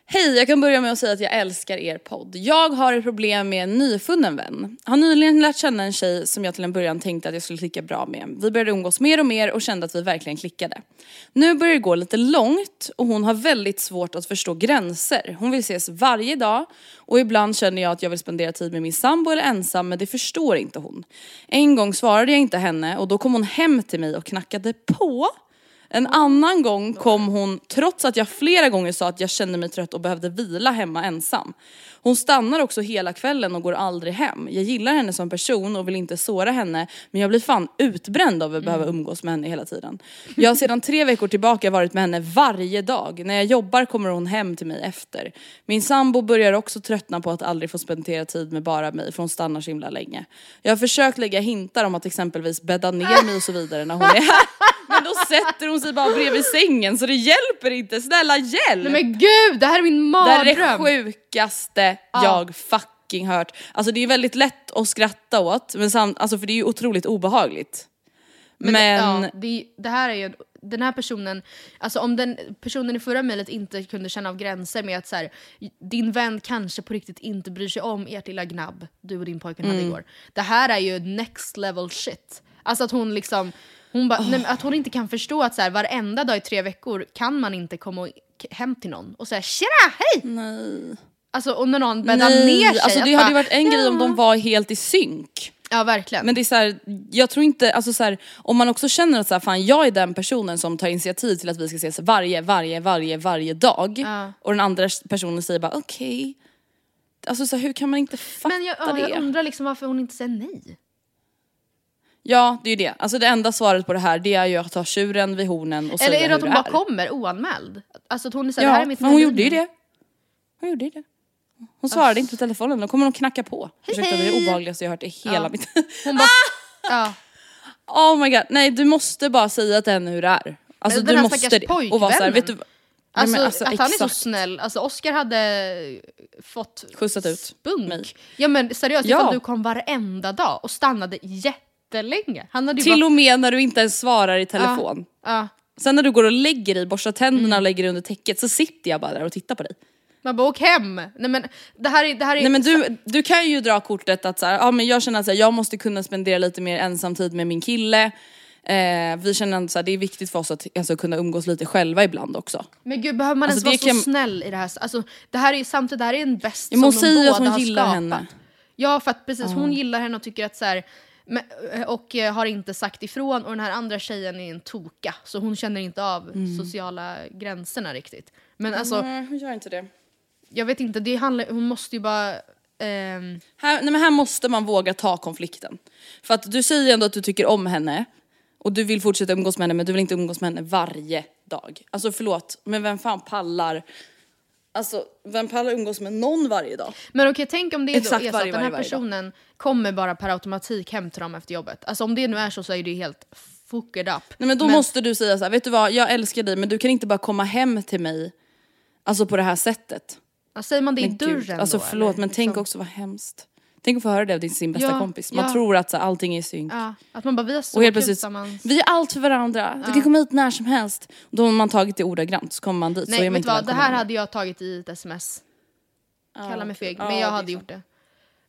Hej, jag kan börja med att säga att jag älskar er podd. Jag har ett problem med en nyfunnen vän. Har nyligen lärt känna en tjej som jag till en början tänkte att jag skulle klicka bra med. Vi började umgås mer och mer och kände att vi verkligen klickade. Nu börjar det gå lite långt och hon har väldigt svårt att förstå gränser. Hon vill ses varje dag och ibland känner jag att jag vill spendera tid med min sambo eller ensam men det förstår inte hon. En gång svarade jag inte henne och då kom hon hem till mig och knackade på. En annan gång kom hon, trots att jag flera gånger sa att jag kände mig trött och behövde vila hemma ensam. Hon stannar också hela kvällen och går aldrig hem. Jag gillar henne som person och vill inte såra henne men jag blir fan utbränd av att behöva umgås med henne hela tiden. Jag har sedan tre veckor tillbaka varit med henne varje dag. När jag jobbar kommer hon hem till mig efter. Min sambo börjar också tröttna på att aldrig få spendera tid med bara mig för hon stannar så himla länge. Jag har försökt lägga hintar om att exempelvis bädda ner mig och så vidare när hon är här. Men då sätter hon sig bara bredvid sängen så det hjälper inte, snälla hjälp! Nej men gud, det här är min Det här är mardröm! det sjukaste jag fucking hört. Alltså det är väldigt lätt att skratta åt, men samt, alltså för det är ju otroligt obehagligt. Men, det, ja, det, det här är ju, den här personen, alltså om den personen i förra mejlet inte kunde känna av gränser med att så här, din vän kanske på riktigt inte bryr sig om ert lilla gnabb du och din pojkvän hade Mm. igår. Det här är ju next level shit. Alltså att hon liksom, hon ba, nej, men att hon inte kan förstå att så här, varenda dag i tre veckor kan man inte komma hem till någon och säga tjena, hej! Nej. Alltså och när någon bäddar Nej, ner sig. alltså det hade ju bara, varit en grej om de "Ja." var helt i synk. Ja verkligen. Men det är så här, jag tror inte, alltså så här, om man också känner att så här, fan jag är den personen som tar initiativ till att vi ska ses varje, varje, varje, varje dag. Ja. Och den andra personen säger bara okej. Alltså så hur kan man inte fatta Men jag, ja, det? jag undrar liksom varför hon inte säger nej. Ja det är ju det, alltså det enda svaret på det här det är ju att ta tjuren vid hornen och Eller säga är det att hur hon bara är. kommer oanmäld? Alltså att hon är såhär, det här är Ja, mitt men hon gjorde ju det. Hon gjorde ju det. Hon svarade inte på telefonen, då kommer hon knacka på. Ursäkta det är det obehagligaste jag hört i hela Ja. mitt Hon bara, ja. Oh my god, nej du måste bara säga till henne hur det är. Alltså Men du måste det. Och vara såhär, vet du. Nej, Alltså, men alltså, att han är så exakt. snäll, alltså Oscar hade fått Skjutsat ut spunk. mig. Ja men seriöst, Ja. ifall du kom varenda dag och stannade jättelänge. Han hade ju Till bara, och med när du inte ens svarar i telefon. ja. Sen när du går och lägger dig, borstar tänderna Mm. och lägger dig under täcket så sitter jag bara där och tittar på dig. Man bara åk hem! Nej men det här är... Det här är Nej men du, du kan ju dra kortet att så här, ja, men jag känner att jag måste kunna spendera lite mer ensam tid med min kille. Eh, vi känner att det är viktigt för oss att alltså, kunna umgås lite själva ibland också. Men gud behöver man Alltså, ens vara kan- så snäll i det här? Alltså, det här är samtidigt, det här är en bäst Ja, men som hon de säger att båda hon har gillar skapat. henne. Ja för att precis, hon gillar henne och tycker att så här, men, och eh, har inte sagt ifrån och den här andra tjejen är en toka så hon känner inte av Mm. sociala gränserna riktigt. Men alltså, Nej, hon gör inte det. jag vet inte, det handlar, hon måste ju bara... ehm, Här, nej men här måste man våga ta konflikten. För att du säger ändå att du tycker om henne och du vill fortsätta umgås med henne men du vill inte umgås med henne varje dag. Alltså förlåt, men vem fan pallar Alltså vem pallar umgås med någon varje dag? Men okej, tänk om det då är så att den här personen kommer bara per automatik hem till dem efter jobbet. Alltså om det nu är så så är det ju helt fucked up. Nej men då måste du säga så här, vet du vad, jag älskar dig men du kan inte bara komma hem till mig Alltså på det här sättet. Ja, säger man det i Men gud, dörren Alltså då, förlåt eller men tänk liksom? också vad hemskt. Tänk att få höra det av din, sin bästa Ja, kompis. Man ja. tror att så, allting är i synk. Ja, att man bara vi har så Och helt plötsligt, tillsammans. vi är allt för varandra. Du kan komma hit när som helst. Då har man tagit det ordagrant så kommer man dit. så är Nej man inte vad, det här hade jag tagit i ett sms. Kalla mig feg, men Ja, jag hade är gjort det.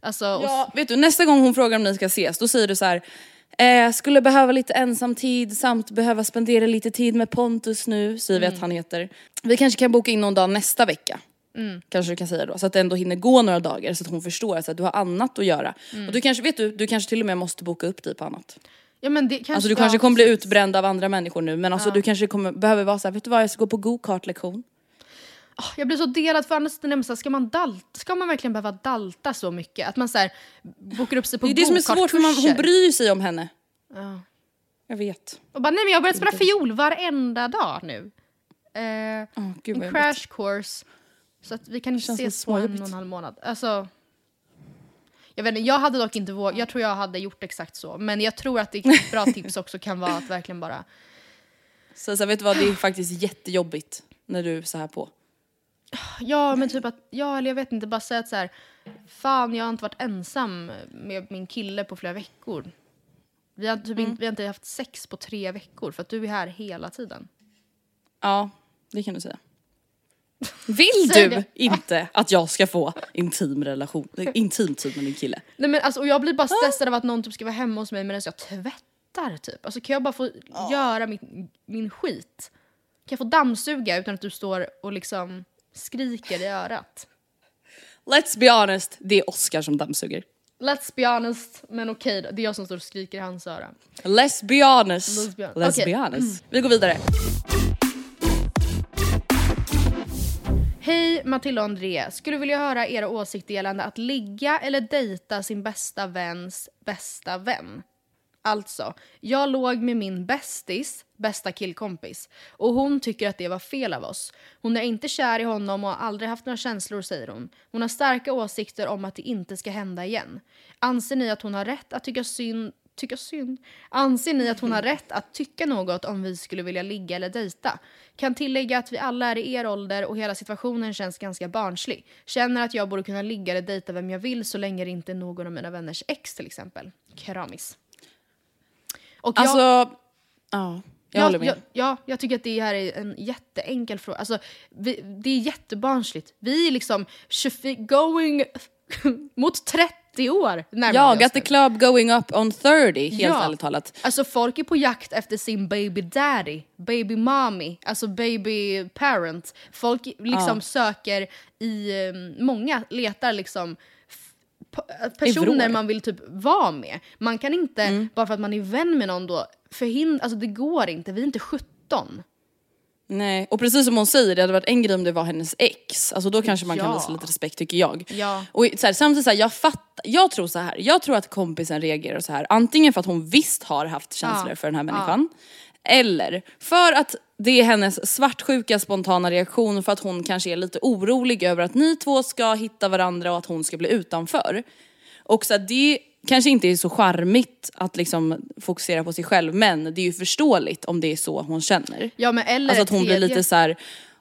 Alltså, Ja, vet du, nästa gång hon frågar om ni ska ses, då säger du så här. Eh, skulle behöva lite ensam tid samt behöva spendera lite tid med Pontus nu, säger vi Mm. att han heter. Vi kanske kan boka in någon dag nästa vecka. Mm. Kanske du kan säga då, så att det ändå hinner gå några dagar så att hon förstår att du har annat att göra. Mm. Och du kanske, vet du, du kanske till och med måste boka upp dig på annat. ja, men det kanske, Alltså du ja, kanske kommer bli utbränd av andra människor nu men alltså du kanske kommer, behöver vara så här, vet du vad jag ska gå på go-kart-lektion. Ah, Jag blir så delad för annars är så här, ska man dalta, ska man verkligen behöva dalta så mycket? Att man så här, bokar upp sig på Det är det som är svårt för man, hon go-kartkurser. bryr sig om henne. Ja. Jag vet. Och bara nej men jag har börjat spela fiol varenda dag nu. Eh, Åh, gud, en jag vet. crash course. Så att vi kan inte ses på en och en halv månad. Alltså, jag vet inte, jag hade dock inte vågat, jag tror jag hade gjort exakt så. Men jag tror att det ett bra tips också kan vara att verkligen bara Så, så vet du vad, det är faktiskt jättejobbigt när du är så här på. Ja, men typ att, ja eller jag vet inte, bara säga att så här, fan jag har inte varit ensam med min kille på flera veckor. Vi har, typ inte, vi har inte haft sex på tre veckor för att du är här hela tiden. Ja, det kan du säga. Vill Säg du det. inte att jag ska få intim relation, intim tid med din kille? Nej men alltså, och jag blir bara stressad av att någon typ ska vara hemma hos mig medan jag tvättar typ. Alltså kan jag bara få göra min, min skit? Kan jag få dammsuga utan att du står och liksom skriker i örat? Let's be honest, det är Oscar som dammsuger. Let's be honest, men okej då. Det är jag som står och skriker i hans öra. Let's be honest. Let's be honest. Let's be honest. Vi går vidare. Hej Matilda och André. Skulle vilja höra era åsikter gällande att ligga eller dejta sin bästa väns bästa vän. Alltså, jag låg med min bästis, bästa killkompis, och hon tycker att det var fel av oss. Hon är inte kär i honom och har aldrig haft några känslor, säger hon. Hon har starka åsikter om att det inte ska hända igen. Anser ni att hon har rätt att tycka synd Tycka synd? Anser ni att hon har rätt att tycka något om vi skulle vilja ligga eller dejta? Kan tillägga att vi alla är i er ålder och hela situationen känns ganska barnslig. Känner att jag borde kunna ligga eller dejta vem jag vill så länge det inte är någon av mina vänners ex till exempel. Kramis. Och jag- Alltså, ja. Jag ja, håller med. Ja, ja, jag tycker att det här är en jätteenkel fråga. Alltså, vi, det är jättebarnsligt. Vi är liksom 24, going mot 30 år närmare Ja, got the club going up on 30, helt Ja. ärligt talat. Alltså folk är på jakt efter sin baby daddy, baby mommy, alltså baby parent. Folk liksom Ja. söker i, eh, många letar liksom personer man vill typ vara med. Man kan inte, Mm. bara för att man är vän med någon då, förhindra, alltså det går inte, vi är inte 17. Nej, och precis som hon säger, det hade varit en grej om det var hennes ex. Alltså då kanske man kan Ja. visa lite respekt tycker jag. Ja. Och så här, samtidigt så här, jag fattar, jag tror så här, jag tror att kompisen reagerar så här. antingen för att hon visst har haft känslor Ja. för den här människan. Eller för att det är hennes svartsjuka spontana reaktion för att hon kanske är lite orolig över att ni två ska hitta varandra och att hon ska bli utanför. Och så här, det kanske inte är så charmigt att liksom fokusera på sig själv men det är ju förståeligt om det är så hon känner. Ja men eller Alltså att hon blir tredje- lite så här.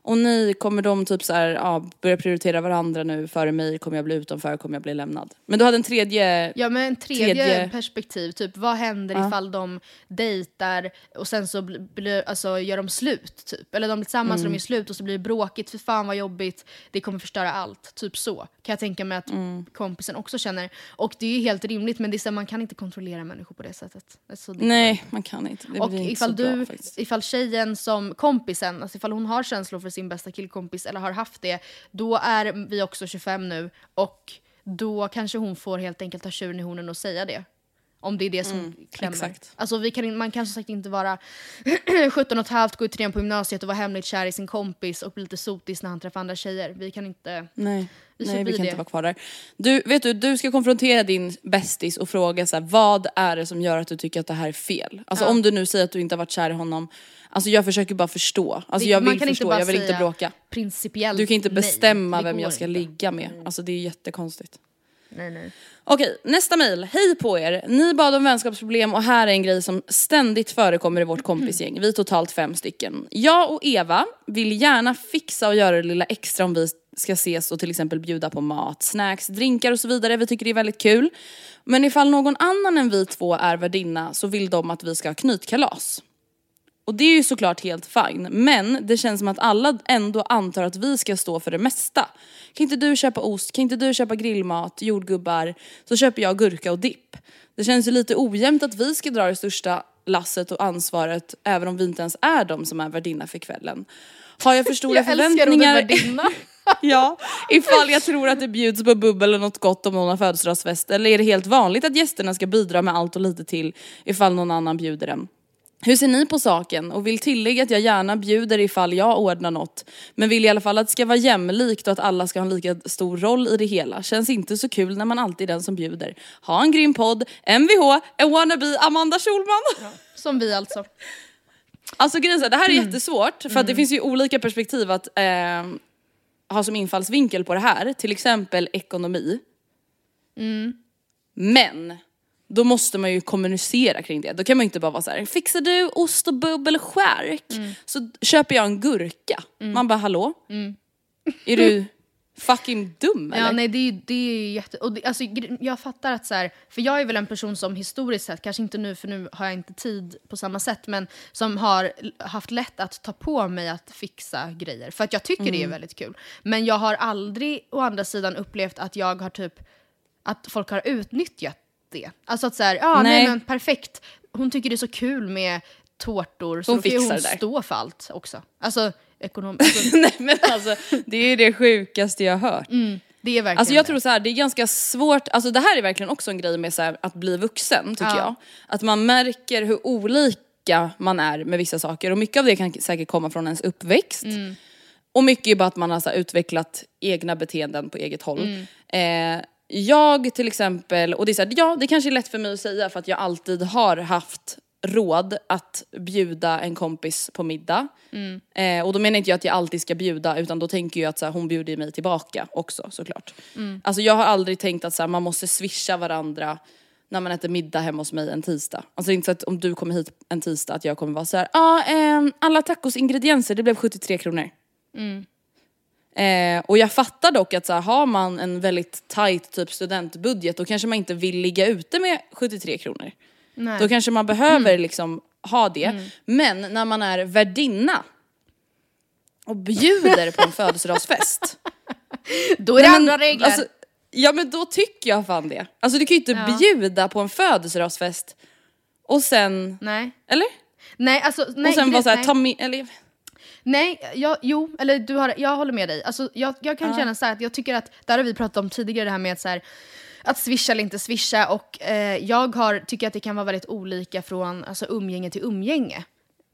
Och nej, kommer de typ så här, ja, börja prioritera varandra nu före mig? Kommer jag bli utanför? Kommer jag bli lämnad? Men du hade en tredje... Ja men en tredje, Tredje- perspektiv, typ vad händer Ja. ifall de dejtar och sen så alltså, gör de slut typ? Eller de blir tillsammans och Mm. de gör slut och så blir det bråkigt, för fan vad jobbigt, det kommer förstöra allt. Typ så. Kan jag tänka mig att Mm. kompisen också känner. Och det är ju helt rimligt men det är så, man kan inte kontrollera människor på det sättet. Alltså, det Nej, man kan inte. Det och inte ifall bra du, faktiskt. ifall tjejen som kompisen, alltså ifall hon har känslor för sin bästa killkompis eller har haft det, då är vi också 25 nu och då kanske hon får helt enkelt ta tjuren i hornen och säga det. Om det är det som klämmer. exakt. Alltså vi kan, man kan som sagt inte vara 17 och ett halvt, gå i trean på gymnasiet och vara hemligt kär i sin kompis och bli lite sotis när han träffar andra tjejer. Vi kan inte... Nej, Vi nej vi kan det. inte vara kvar där. Du, vet du, du ska konfrontera din bästis och fråga så här, vad är det som gör att du tycker att det här är fel? Alltså Ja. om du nu säger att du inte har varit kär i honom, alltså jag försöker bara förstå. Alltså jag man vill förstå, bara jag vill inte bråka. Principiellt Du kan inte nej. bestämma Det vem jag ska inte. ligga med. Alltså det är jättekonstigt. Nej, nej. Okej, nästa mejl. Hej på er! Ni bad om vänskapsproblem och här är en grej som ständigt förekommer i vårt kompisgäng. Vi är totalt fem stycken. Jag och Eva vill gärna fixa och göra det lilla extra om vi ska ses och till exempel bjuda på mat, snacks, drinkar och så vidare. Vi tycker det är väldigt kul. Men ifall någon annan än vi två är värdinna så vill de att vi ska ha knytkalas. Och det är ju såklart helt fine, men det känns som att alla ändå antar att vi ska stå för det mesta. Kan inte du köpa ost, kan inte du köpa grillmat, jordgubbar, så köper jag gurka och dipp. Det känns ju lite ojämnt att vi ska dra det största lasset och ansvaret även om vi inte ens är de som är värdinna för kvällen. Har jag för stora Jag älskar förväntningar? ja, ifall jag tror att det bjuds på bubbel eller något gott om någon har födelsedagsfest eller är det helt vanligt att gästerna ska bidra med allt och lite till ifall någon annan bjuder dem? Hur ser ni på saken? Och vill tillägga att jag gärna bjuder ifall jag ordnar något. Men vill i alla fall att det ska vara jämlikt och att alla ska ha en lika stor roll i det hela. Känns inte så kul när man alltid är den som bjuder. Ha en grym podd. Mvh, en wannabe Amanda Schulman. Som vi alltså. Alltså grejen det här är Mm. jättesvårt för att det finns ju olika perspektiv att eh, ha som infallsvinkel på det här. Till exempel ekonomi. Mm. Men då måste man ju kommunicera kring det. Då kan man inte bara vara så här: fixar du ost och bubbelskärk så köper jag en gurka. Man bara hallå? Är du fucking dum eller? Ja, nej, det är ju det är ju jätte... Och det, alltså, jag fattar att så här, för jag är väl en person som historiskt sett, kanske inte nu för nu har jag inte tid på samma sätt, men som har haft lätt att ta på mig att fixa grejer. För att jag tycker det är Mm. väldigt kul. Men jag har aldrig å andra sidan upplevt att jag har typ, att folk har utnyttjat det. Alltså att så här, ja nej. Nej. men perfekt, hon tycker det är så kul med tårtor så Hon då får hon stå för allt också. Alltså ekonomiskt. Alltså, Nej men alltså det är det sjukaste jag har hört. det är verkligen Alltså jag det. tror så här, det är ganska svårt, alltså det här är verkligen också en grej med så här, att bli vuxen tycker Ja. jag. Att man märker hur olika man är med vissa saker och mycket av det kan säkert komma från ens uppväxt. Och mycket är bara att man har så här, utvecklat egna beteenden på eget håll. Mm. Eh, jag till exempel, och det är så här, ja det kanske är lätt för mig att säga för att jag alltid har haft råd att bjuda en kompis på middag. Mm. Eh, och då menar inte jag att jag alltid ska bjuda utan då tänker jag att så här, hon bjuder mig tillbaka också såklart. Mm. Alltså jag har aldrig tänkt att så här, man måste swisha varandra när man äter middag hemma hos mig en tisdag. Alltså det är inte så att om du kommer hit en tisdag att jag kommer vara så här, ja ah, ehm, alla tacos ingredienser det blev 73 kronor. Mm. Eh, och jag fattar dock att så här, har man en väldigt tight typ studentbudget då kanske man inte vill ligga ute med 73 kronor. Nej. Då kanske man behöver liksom ha det. Mm. Men när man är värdinna och bjuder på en födelsedagsfest. Då är det men, andra regler. Alltså, ja men då tycker jag fan det. Alltså du kan ju inte Ja. bjuda på en födelsedagsfest och sen, nej. eller? Nej, alltså, nej, och sen vara såhär, ta med, eller Nej, jag, jo, eller du har, jag håller med dig. Alltså, jag, jag kan Ja. känna så här att jag tycker att, där har vi pratat om tidigare det här med att, så här, att swisha eller inte swisha och eh, jag har, tycker att det kan vara väldigt olika från alltså, umgänge till umgänge.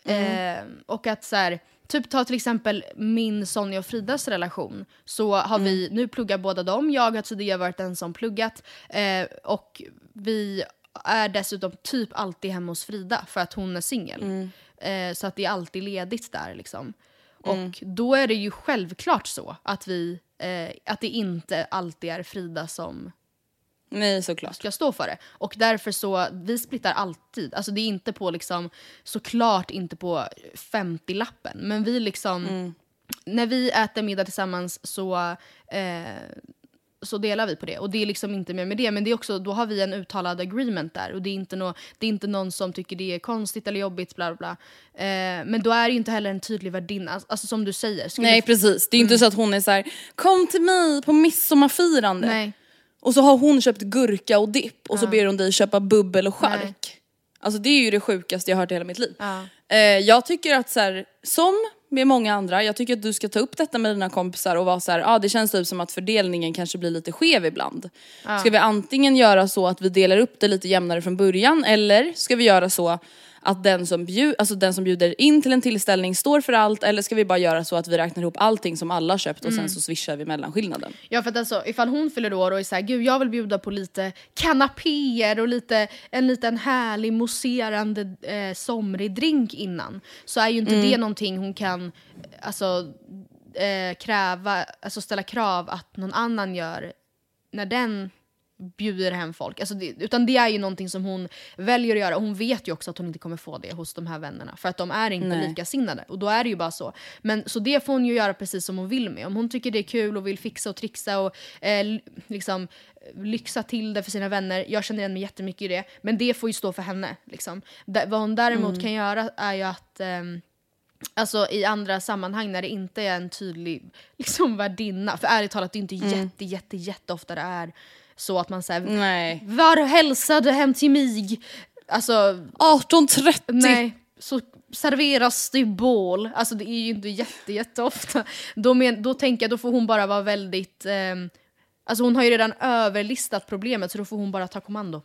Mm. Eh, och att så här, typ ta till exempel min Sonja och Fridas relation. Så har vi, Mm. nu pluggar båda dem, jag har tidigare varit den som pluggat eh, och vi är dessutom typ alltid hemma hos Frida för att hon är singel. Mm. Eh, så att det är alltid ledigt där liksom. Och då är det ju självklart så att vi, eh, att det inte alltid är Frida som Nej såklart. ska stå för det. Och därför så, vi splittar alltid. Alltså det är inte på liksom, såklart inte på 50-lappen. Men vi liksom, när vi äter middag tillsammans så, eh, så delar vi på det. Och det är liksom inte mer med det. Men det är också, då har vi en uttalad agreement där. Och det är inte, nå, det är inte någon som tycker det är konstigt eller jobbigt, bla bla. Eh, men då är det ju inte heller en tydlig värdinna. Alltså, alltså som du säger. skulle- Nej precis, det är inte så att hon är så här: kom till mig på midsommarfirande. Nej. Och så har hon köpt gurka och dipp och så Ja. ber hon dig köpa bubbel och chark. Alltså det är ju det sjukaste jag har hört i hela mitt liv. Ja. Eh, jag tycker att så här, som med många andra, jag tycker att du ska ta upp detta med dina kompisar och vara så här, ja ah, det känns typ som att fördelningen kanske blir lite skev ibland. Ja. Ska vi antingen göra så att vi delar upp det lite jämnare från början eller ska vi göra så att den som, bjud, alltså den som bjuder in till en tillställning står för allt eller ska vi bara göra så att vi räknar ihop allting som alla har köpt och Mm. sen så swishar vi mellanskillnaden. Ja för att alltså ifall hon fyller år och är såhär, gud jag vill bjuda på lite kanapéer och lite, en liten härlig mousserande eh, somrig drink innan. Så är ju inte Mm. det någonting hon kan alltså, eh, kräva, alltså ställa krav att någon annan gör när den bjuder hem folk. Alltså det, utan det är ju någonting som hon väljer att göra. Hon vet ju också att hon inte kommer få det hos de här vännerna. För att de är inte Nej. likasinnade. Och då är det ju bara så. Men, så det får hon ju göra precis som hon vill med. Om hon tycker det är kul och vill fixa och trixa och eh, liksom eh, lyxa till det för sina vänner. Jag känner igen mig jättemycket i det. Men det får ju stå för henne. Liksom. D- vad hon däremot Mm. kan göra är ju att ehm, Alltså i andra sammanhang när det inte är en tydlig liksom, värdinna. För ärligt talat, det är inte Mm. jätte, jätte, jätte ofta det är så att man säger Nej. Var hälsade hem till mig. Alltså 18.30! nej, så serveras det bål. Alltså det är ju inte jätte, jätte ofta. Då, men, då tänker jag, då får hon bara vara väldigt... ehm, alltså hon har ju redan överlistat problemet så då får hon bara ta kommando.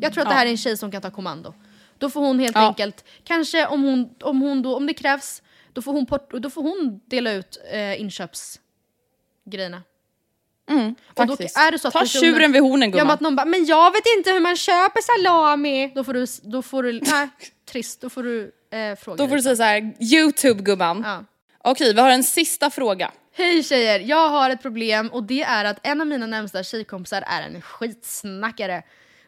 Jag tror att det Ja. här är en tjej som kan ta kommando. Då får hon helt Ja. enkelt, kanske om, hon, om, hon då, om det krävs, då får hon, port, då får hon dela ut eh, inköpsgrejerna. Mm, Och då är det så att Ta personen- tjuren vid hornen Ja, men gumman. att någon bara, men jag vet inte hur man köper salami. Då får du, då får du, nej, trist, då får du eh, fråga. Då får du säga så här: youtube gumman. Ja. Okej vi har en sista fråga. Hej tjejer, jag har ett problem och det är att en av mina närmsta tjejkompisar är en skitsnackare.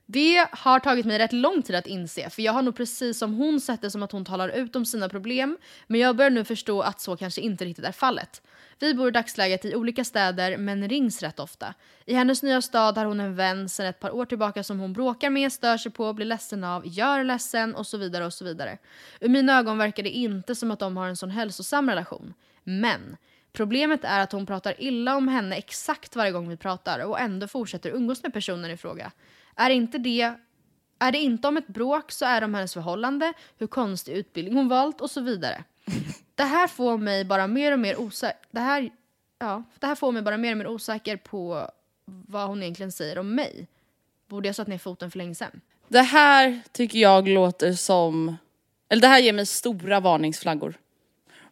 Det har tagit mig rätt lång tid att inse, för jag har nog precis som hon sett det som att hon talar ut om sina problem, men jag börjar nu förstå att så kanske inte riktigt är fallet. Vi bor i dagsläget i olika städer men rings rätt ofta. I hennes nya stad har hon en vän sedan ett par år tillbaka som hon bråkar med, stör sig på, blir ledsen av, gör ledsen och så vidare och så vidare. Ur mina ögon verkar det inte som att de har en sån hälsosam relation. Men Problemet är att hon pratar illa om henne exakt varje gång vi pratar och ändå fortsätter umgås med personen i fråga. Är inte det är det inte om ett bråk så är det om hennes förhållande, hur konstig utbildning hon valt och så vidare. Det här får mig bara mer och mer osäker. Det här, ja, det här får mig bara mer och mer osäker på vad hon egentligen säger om mig. Borde jag satt ner foten för länge sedan? Det här tycker jag låter som, eller det här ger mig stora varningsflaggor.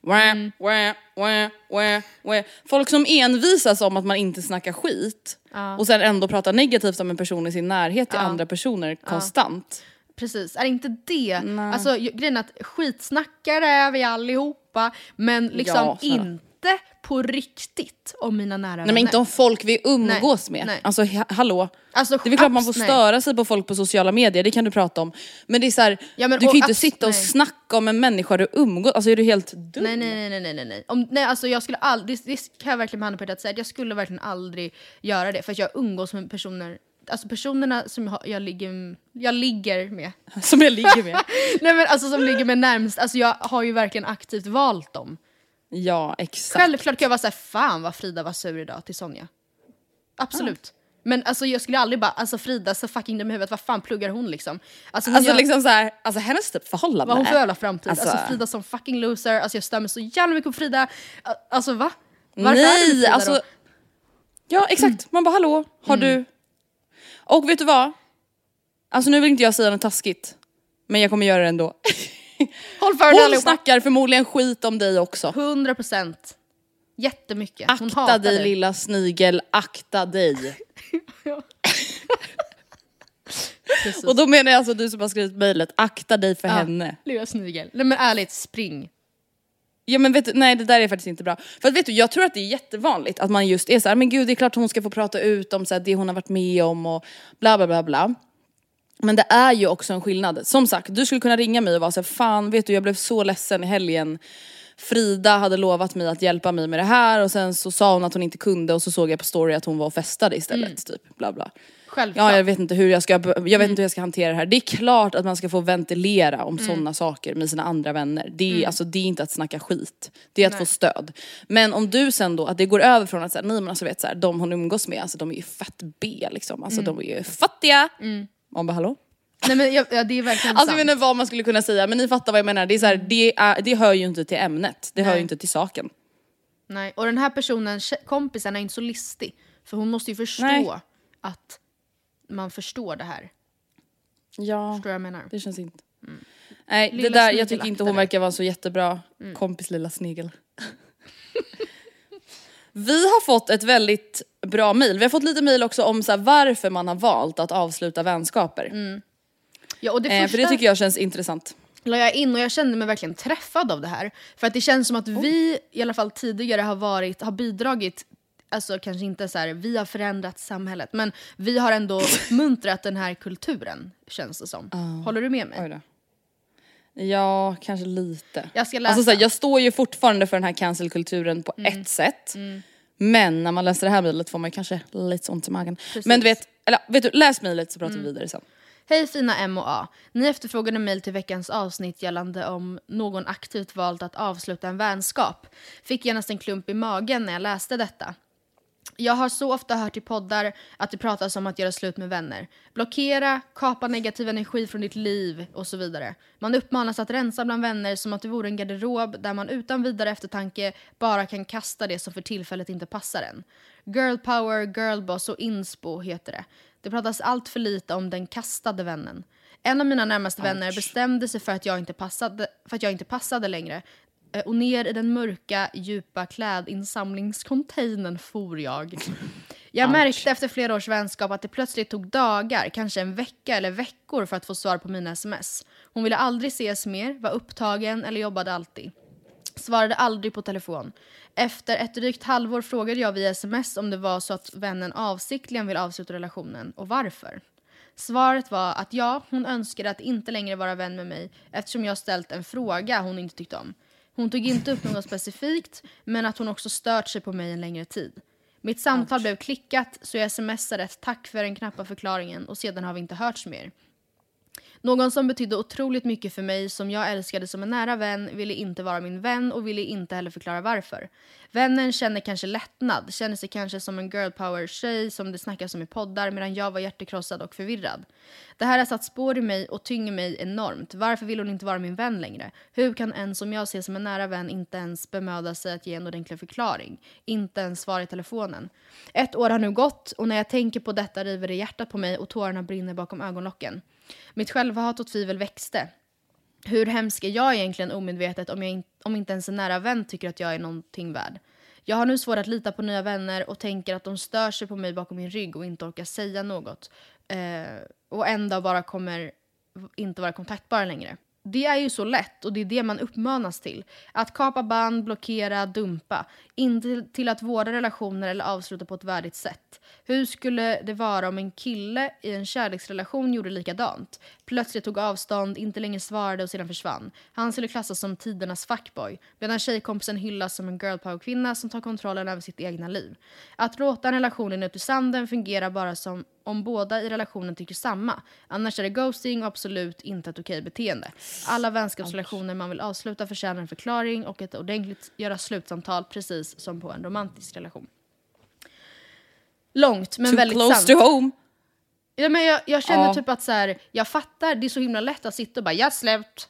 Wah, wah, wah, wah, wah. Folk som envisas om att man inte snackar skit och sen ändå pratar negativt om en person i sin närhet till andra personer konstant. Precis, är inte det... Alltså ju- grejen är att skitsnackare är vi allihopa, men liksom Ja, inte på riktigt om mina nära Nej men inte om folk vi umgås Nej, med. nej. Alltså ha- hallå. Alltså, det är klart man får abs- nej. störa sig på folk på sociala medier, det kan du prata om. Men det är så här, Ja, men du kan ju inte sitta och nej. snacka om en människa du umgås Alltså är du helt dum? Nej, nej, nej, nej, nej, nej. Om, nej alltså jag skulle aldrig, det, det kan jag verkligen med handen på hjärtat säga, jag skulle verkligen aldrig göra det för att jag umgås med personer, alltså personerna som jag, jag, ligger, jag ligger med. Som jag ligger med. nej men alltså som ligger med närmst, alltså jag har ju verkligen aktivt valt dem. Ja exakt. Självklart kan jag vara såhär, fan vad Frida var sur idag till Sonja. Absolut. Men alltså jag skulle aldrig bara, alltså Frida så fucking dum i huvudet, vad fan pluggar hon liksom? Alltså, Alltså gör- liksom så här, alltså hennes typ förhållande. vad hon för jävla framtid. Alltså, Alltså- Frida som fucking loser, alltså jag mig så jävla mycket på Frida. Alltså va? Varför är du Nej Frida alltså. då? Ja exakt, man bara hallå, har du? Och vet du vad? Alltså nu vill inte jag säga något taskigt. Men jag kommer göra det ändå. Håll för dig Hon snackar förmodligen skit om dig också. 100 procent. Jättemycket. Hon Akta hatar dig lilla snigel, akta dig. Precis. Och då menar jag alltså du som har skrivit mejlet, akta dig för Ja, henne. Lilla snigel. Nej men ärligt, spring. Ja men vet du, nej det där är faktiskt inte bra. För att vet du, jag tror att det är jättevanligt att man just är så här, men gud det är klart hon ska få prata ut om så här, det hon har varit med om och bla bla bla bla. Men det är ju också en skillnad. Som sagt, du skulle kunna ringa mig och vara så här, fan vet du jag blev så ledsen i helgen. Frida hade lovat mig att hjälpa mig med det här och sen så sa hon att hon inte kunde och så såg jag på story att hon var och festade istället. Typ, bla bla. Självklart. Ja, jag vet inte hur jag ska, jag vet inte hur jag ska hantera det här. Det är klart att man ska få ventilera om sådana saker med sina andra vänner. Det är, alltså, det är inte att snacka skit, det är att få stöd. Men om du sen då, att det går över från att säga, nej men alltså vet så här, de hon umgås med, alltså de är ju fett B liksom. Alltså de är ju fattiga. Man bara hallå? Nej men jag, ja, det är verkligen Alltså jag sant. vet inte vad man skulle kunna säga men ni fattar vad jag menar. Det, är så här, det, är, det hör ju inte till ämnet, det hör Nej. ju inte till saken. Nej. Och den här personen, kompisen, är inte så listig. För hon måste ju förstå Nej. att man förstår det här. Ja, Förstår jag menar? det känns inte. Nej Lilla det där, jag tycker inte hon verkar vara så jättebra kompis lilla snigel. Vi har fått ett väldigt bra mejl. Vi har fått lite mejl också om så här, varför man har valt att avsluta vänskaper. Ja, och det Eh, första för det tycker jag känns intressant. la jag in och jag kände mig verkligen träffad av det här. För att det känns som att vi, i alla fall tidigare, har, varit, har bidragit Alltså kanske inte så här, vi har förändrat samhället, men vi har ändå uppmuntrat den här kulturen, känns det som. Håller du med mig? Ja, kanske lite. Jag ska läsa. Alltså, så här, jag står ju fortfarande för den här cancelkulturen på Mm. ett sätt. Men när man läser det här mejlet får man ju kanske lite ont i magen. Men du vet, eller vet du, läs mejlet så pratar Mm. vi vidare sen. Hej fina M och A. Ni efterfrågade mejl till veckans avsnitt gällande om någon aktivt valt att avsluta en vänskap. Fick genast en klump i magen när jag läste detta. Jag har så ofta hört i poddar att det pratas om att göra slut med vänner. Blockera, kapa negativ energi från ditt liv och så vidare. Man uppmanas att rensa bland vänner som att det vore en garderob där man utan vidare eftertanke bara kan kasta det som för tillfället inte passar en. Girl power, girlboss och inspo heter det. Det pratas allt för lite om den kastade vännen. En av mina närmaste vänner bestämde sig för att jag inte passade, för att jag inte passade längre och ner i den mörka, djupa klädinsamlingscontainern for jag. Jag märkte efter flera års vänskap att det plötsligt tog dagar, kanske en vecka eller veckor för att få svar på mina sms. Hon ville aldrig ses mer, var upptagen eller jobbade alltid. Svarade aldrig på telefon. Efter ett drygt halvår frågade jag via sms om det var så att vännen avsiktligen vill avsluta relationen och varför. Svaret var att ja, hon önskade att inte längre vara vän med mig eftersom jag ställt en fråga hon inte tyckte om. Hon tog inte upp något specifikt, men att hon också stört sig på mig en längre tid. Mitt samtal blev klickat så jag smsade ett tack för den knappa förklaringen och sedan har vi inte hörts mer. Någon som betydde otroligt mycket för mig, som jag älskade som en nära vän, ville inte vara min vän och ville inte heller förklara varför. Vännen känner kanske lättnad, känner sig kanske som en girl power tjej som det snackas om i poddar medan jag var hjärtekrossad och förvirrad. Det här har satt spår i mig och tynger mig enormt. Varför vill hon inte vara min vän längre? Hur kan en som jag ser som en nära vän inte ens bemöda sig att ge en ordentlig förklaring? Inte ens svara i telefonen. Ett år har nu gått och när jag tänker på detta river det hjärtat på mig och tårarna brinner bakom ögonlocken. Mitt självhat och tvivel växte. hur hemsk är jag egentligen omedvetet om, jag in, om inte ens en nära vän tycker att jag är någonting värd? Jag har nu svårt att lita på nya vänner och tänker att de stör sig på mig bakom min rygg och inte orkar säga något. Eh, och en dag bara kommer inte vara kontaktbara längre. Det är ju så lätt och det är det man uppmanas till. Att kapa band, blockera, dumpa. Inte till att vårda relationer eller avsluta på ett värdigt sätt. Hur skulle det vara om en kille i en kärleksrelation gjorde likadant? Plötsligt tog avstånd, inte längre svarade och sedan försvann. Han skulle klassas som tidernas fuckboy, medan tjejkompisen hyllas som en girl power-kvinna som tar kontrollen över sitt egna liv. Att låta en relation ut i sanden fungerar bara som om båda i relationen tycker samma. Annars är det ghosting och absolut inte ett okej beteende. Alla vänskapsrelationer man vill avsluta förtjänar en förklaring och ett ordentligt göra slutsamtal precis som på en romantisk relation. Långt men Too väldigt close sant. to home. Ja, men jag, jag känner Ja. typ att så här, jag fattar, det är så himla lätt att sitta och bara, jag slut.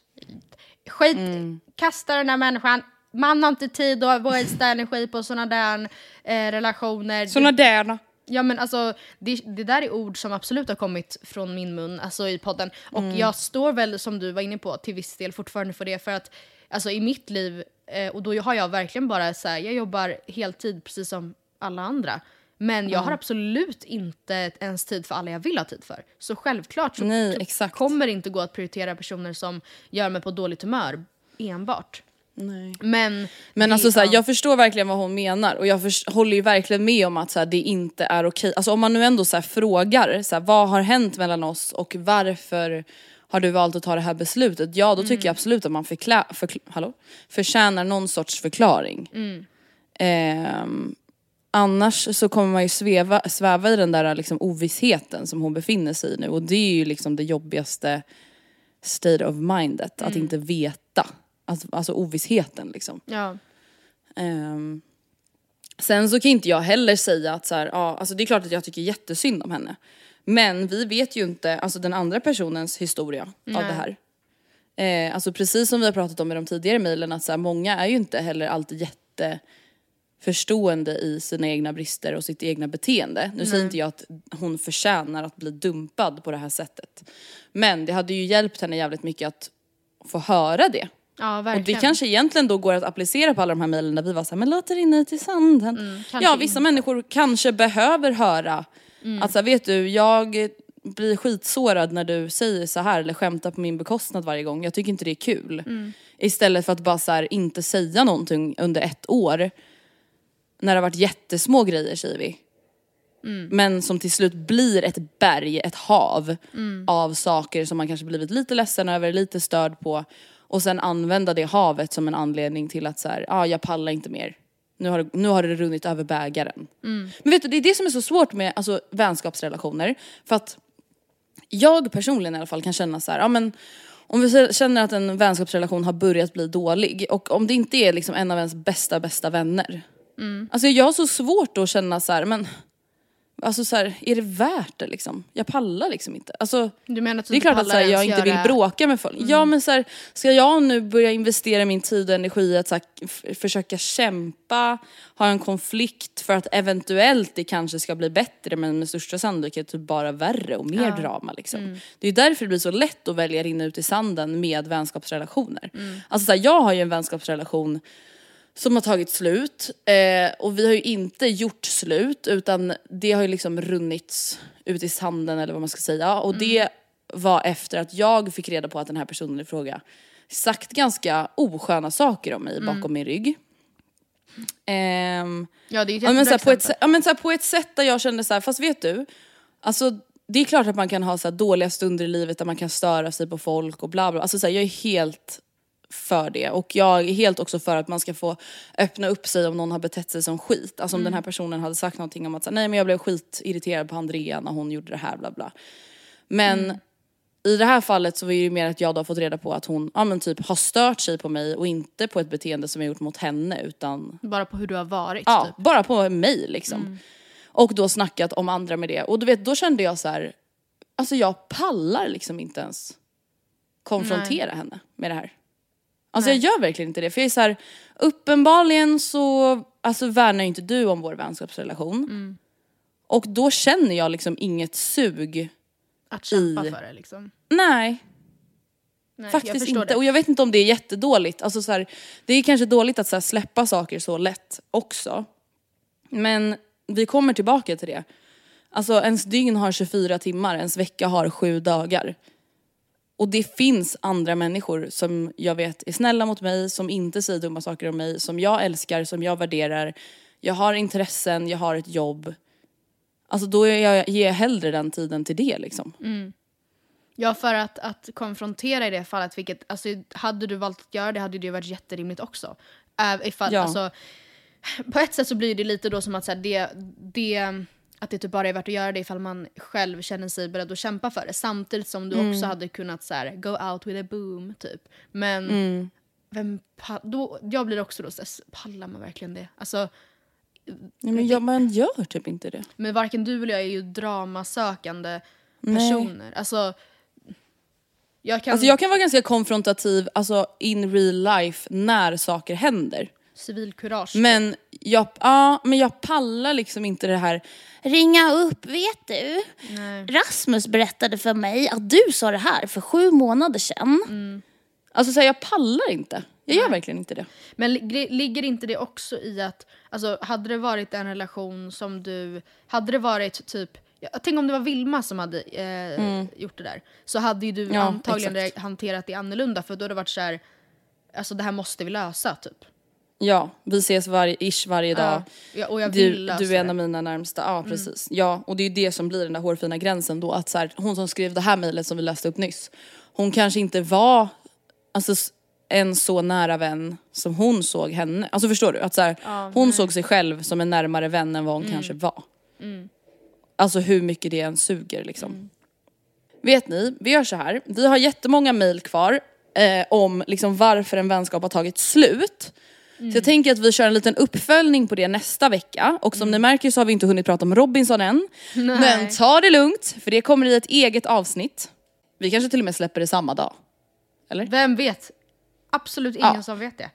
Skit, Mm. kasta den där människan. Man har inte tid att wastea energi på såna där eh, relationer. Såna där. Ja men alltså, det, det där är ord som absolut har kommit från min mun, alltså i podden. Och Mm. jag står väl, som du var inne på, till viss del fortfarande för det. För att alltså, i mitt liv, eh, och då har jag verkligen bara så här, jag jobbar heltid precis som alla andra. Men jag Ja. har absolut inte ens tid för alla jag vill ha tid för. Så självklart så Nej, så kommer det inte gå att prioritera personer som gör mig på dåligt humör enbart. Nej. Men, Men det- alltså, såhär, ja. jag förstår verkligen vad hon menar och jag förs- håller ju verkligen med om att såhär, det inte är okej. Alltså om man nu ändå såhär, frågar såhär, vad har hänt mellan oss och varför har du valt att ta det här beslutet? Ja då tycker Mm. jag absolut att man förkla- förkl- hallå? förtjänar någon sorts förklaring. Mm. Ehm, annars så kommer man ju sväva, sväva i den där liksom, ovissheten som hon befinner sig i nu och det är ju liksom det jobbigaste state of mindet, att Mm. inte veta. Alltså, alltså ovissheten liksom. Ja. Ehm, sen så kan inte jag heller säga att så här, ja, alltså det är klart att jag tycker jättesynd om henne. Men vi vet ju inte alltså den andra personens historia av Nej. det här. Eh, alltså precis som vi har pratat om i de tidigare mejlen att så här, många är ju inte heller alltid jätte förstående i sina egna brister och sitt egna beteende. Nu säger Nej. inte jag att hon förtjänar att bli dumpad på det här sättet. Men det hade ju hjälpt henne jävligt mycket att få höra det. Ja, Och det verkligen. kanske egentligen då går att applicera på alla de här mejlen där vi var såhär, men låt det rinna ut i sanden. Mm, ja, vissa inte. människor kanske behöver höra Mm. att så här, vet du, jag blir skitsårad när du säger så här eller skämtar på min bekostnad varje gång. Jag tycker inte det är kul. Mm. Istället för att bara så här, inte säga någonting under ett år. När det har varit jättesmå grejer säger vi. Mm. Men som till slut blir ett berg, ett hav Mm. av saker som man kanske blivit lite ledsen över, lite störd på. Och sen använda det havet som en anledning till att så här, ah, jag pallar inte mer. Nu har, det, nu har det runnit över bägaren. Mm. Men vet du, det är det som är så svårt med alltså, vänskapsrelationer. För att jag personligen i alla fall kan känna så här, ja men om vi känner att en vänskapsrelation har börjat bli dålig och om det inte är liksom en av ens bästa bästa vänner. Mm. Alltså jag har så svårt att känna så här, men alltså så här, är det värt det liksom? Jag pallar liksom inte. Alltså, Du menar att du det är klart att så här, jag inte vill göra- bråka med folk. Ja men så här, ska jag nu börja investera min tid och energi i att så här, försöka kämpa, ha en konflikt för att eventuellt det kanske ska bli bättre men med största sannolikhet typ bara värre och mer Ja. drama liksom. Mm. Det är därför det blir så lätt att välja rinna ut i sanden med vänskapsrelationer. Mm. Alltså så jag har ju en vänskapsrelation som har tagit slut eh, och vi har ju inte gjort slut utan det har ju liksom runnits ut i sanden eller vad man ska säga och det var efter att jag fick reda på att den här personen i fråga sagt ganska osköna saker om mig Mm. bakom min rygg. Ehm, Ja, det är ett ja, men, så här, jättebra på, ett, ja, men så här, på ett sätt där jag kände så här, fast vet du, alltså det är klart att man kan ha så dåliga stunder i livet där man kan störa sig på folk och bla bla. Alltså så här, jag är helt för det och jag är helt också för att man ska få öppna upp sig om någon har betett sig som skit. Alltså om Mm. den här personen hade sagt någonting om att nej men jag blev skitirriterad på Andrea när hon gjorde det här bla bla. Men Mm. i det här fallet så var det ju mer att jag då har fått reda på att hon ja, men typ har stört sig på mig och inte på ett beteende som jag gjort mot henne utan Bara på hur du har varit Ja, typ. bara på mig liksom. Mm. Och då snackat om andra med det. Och du vet, då kände jag så här, alltså jag pallar liksom inte ens konfrontera henne med det här. Alltså Nej. jag gör verkligen inte det. För jag är så här, uppenbarligen så alltså, värnar inte du om vår vänskapsrelation. Mm. Och då känner jag liksom inget sug. Att kämpa i- för det liksom. Nej. jag Faktiskt inte. det. Och jag vet inte om det är jättedåligt. Alltså så här, det är kanske dåligt att här, släppa saker så lätt också. Men vi kommer tillbaka till det. Alltså ens dygn har 24 timmar, ens vecka har sju dagar. Och det finns andra människor som jag vet är snälla mot mig, som inte säger dumma saker om mig, som jag älskar, som jag värderar. Jag har intressen, jag har ett jobb. Alltså då jag, ger jag hellre den tiden till det liksom. Ja, för att, att konfrontera i det fallet, vilket, alltså, hade du valt att göra det hade det ju varit jätterimligt också. Äh, ifall, Ja. alltså, på ett sätt så blir det lite då som att så här, det, det, att det typ bara är värt att göra det ifall man själv känner sig beredd att kämpa för det. Samtidigt som du Mm. också hade kunnat så här, go out with a boom, typ. Men Mm. vem då, jag blir också då så här, pallar man verkligen det? Alltså, Nej, men jag, man gör typ inte det. men varken du eller jag är ju dramasökande Nej. personer. Alltså, jag kan... Alltså jag kan vara ganska konfrontativ alltså in real life när saker händer. Civilkurage. Men jag, ja, men jag pallar liksom inte det här ringa upp, vet du? Rasmus berättade för mig att du sa det här för sju månader sedan. Alltså så här, jag pallar inte. Jag gör verkligen inte det. Men li- ligger inte det också i att, alltså hade det varit en relation som du, hade det varit typ, ja, tänk om det var Vilma som hade eh, gjort det där. Så hade ju du Mm. Ja, antagligen exakt. hanterat det annorlunda för då hade det varit så här, alltså det här måste vi lösa typ. Ja, vi ses varje, ish varje dag. Ja, och jag Du, vill lösa du är en av mina närmsta, ja precis. Ja, och det är ju det som blir den där hårfina gränsen då. Att så här, hon som skrev det här mejlet som vi läste upp nyss. Hon kanske inte var alltså, en så nära vän som hon såg henne. Alltså förstår du? Att så här, hon såg sig själv som en närmare vän än vad hon kanske var. Alltså hur mycket det än suger liksom. Vet ni, vi gör så här. Vi har jättemånga mejl kvar eh, om liksom varför en vänskap har tagit slut. Så jag tänker att vi kör en liten uppföljning på det nästa vecka. Och som ni märker så har vi inte hunnit prata om Robinson än. Men ta det lugnt, för det kommer i ett eget avsnitt. Vi kanske till och med släpper det samma dag. Vem vet? Absolut ingen Ja. som vet det.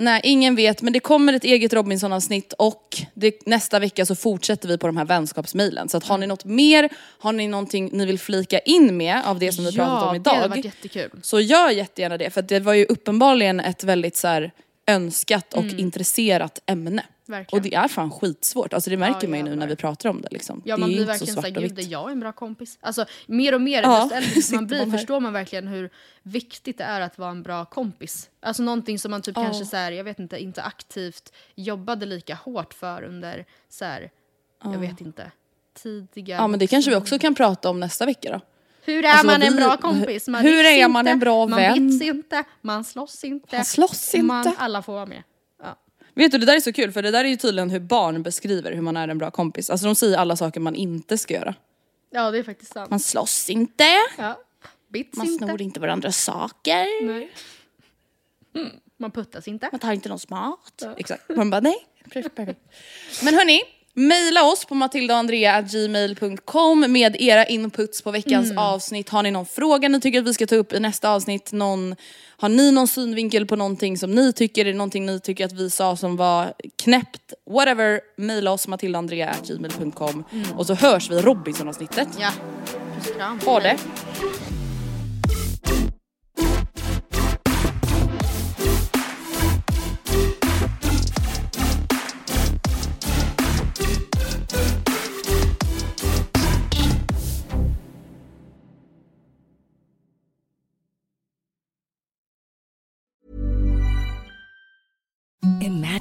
Nej, ingen vet, men det kommer ett eget Robinson-avsnitt och det, nästa vecka så fortsätter vi på de här vänskapsmailen. Så att har ni något mer, har ni någonting ni vill flika in med av det som vi pratat om det hade idag. varit jättekul. Så gör jättegärna det, för det var ju uppenbarligen ett väldigt så här, önskat och intresserat ämne. Mm. Verkligen. Och det är fan skitsvårt, alltså det märker Ja, man ju nu när vi pratar om det liksom. Ja det man blir inte så verkligen såhär, gud är jag en bra kompis? Alltså mer och mer, Ja, sitter man blir man förstår man verkligen hur viktigt det är att vara en bra kompis. Alltså någonting som man typ Ja. kanske så här, jag vet inte, inte aktivt jobbade lika hårt för under så här, jag vet inte, tidiga... Ja men det kanske vi också kan prata om nästa vecka då. Hur är Alltså, man en vi- bra kompis? Man hur är man inte, en bra man vän? bits inte, man slåss inte. Man slåss Man, inte. alla får vara med. Ja. Vet du det där är så kul för det där är ju tydligen hur barn beskriver hur man är en bra kompis. Alltså de säger alla saker man inte ska göra. ja, det är faktiskt sant. Man slåss inte, Ja. Bits man inte. snor inte varandras saker, Nej. Mm. Man puttas inte. man tar inte någons mat. Exakt. Man bara nej. Men hörni, mejla oss på matildaandrea.gmail.com med era inputs på veckans avsnitt. Har ni någon fråga ni tycker att vi ska ta upp i nästa avsnitt? Någon, har ni någon synvinkel på någonting som ni tycker, är någonting ni tycker att vi sa som var knäppt? Whatever, mejla oss matildaandrea.gmail.com och så hörs vi i Robinson-avsnittet. Ja. Puss kram. Ha det!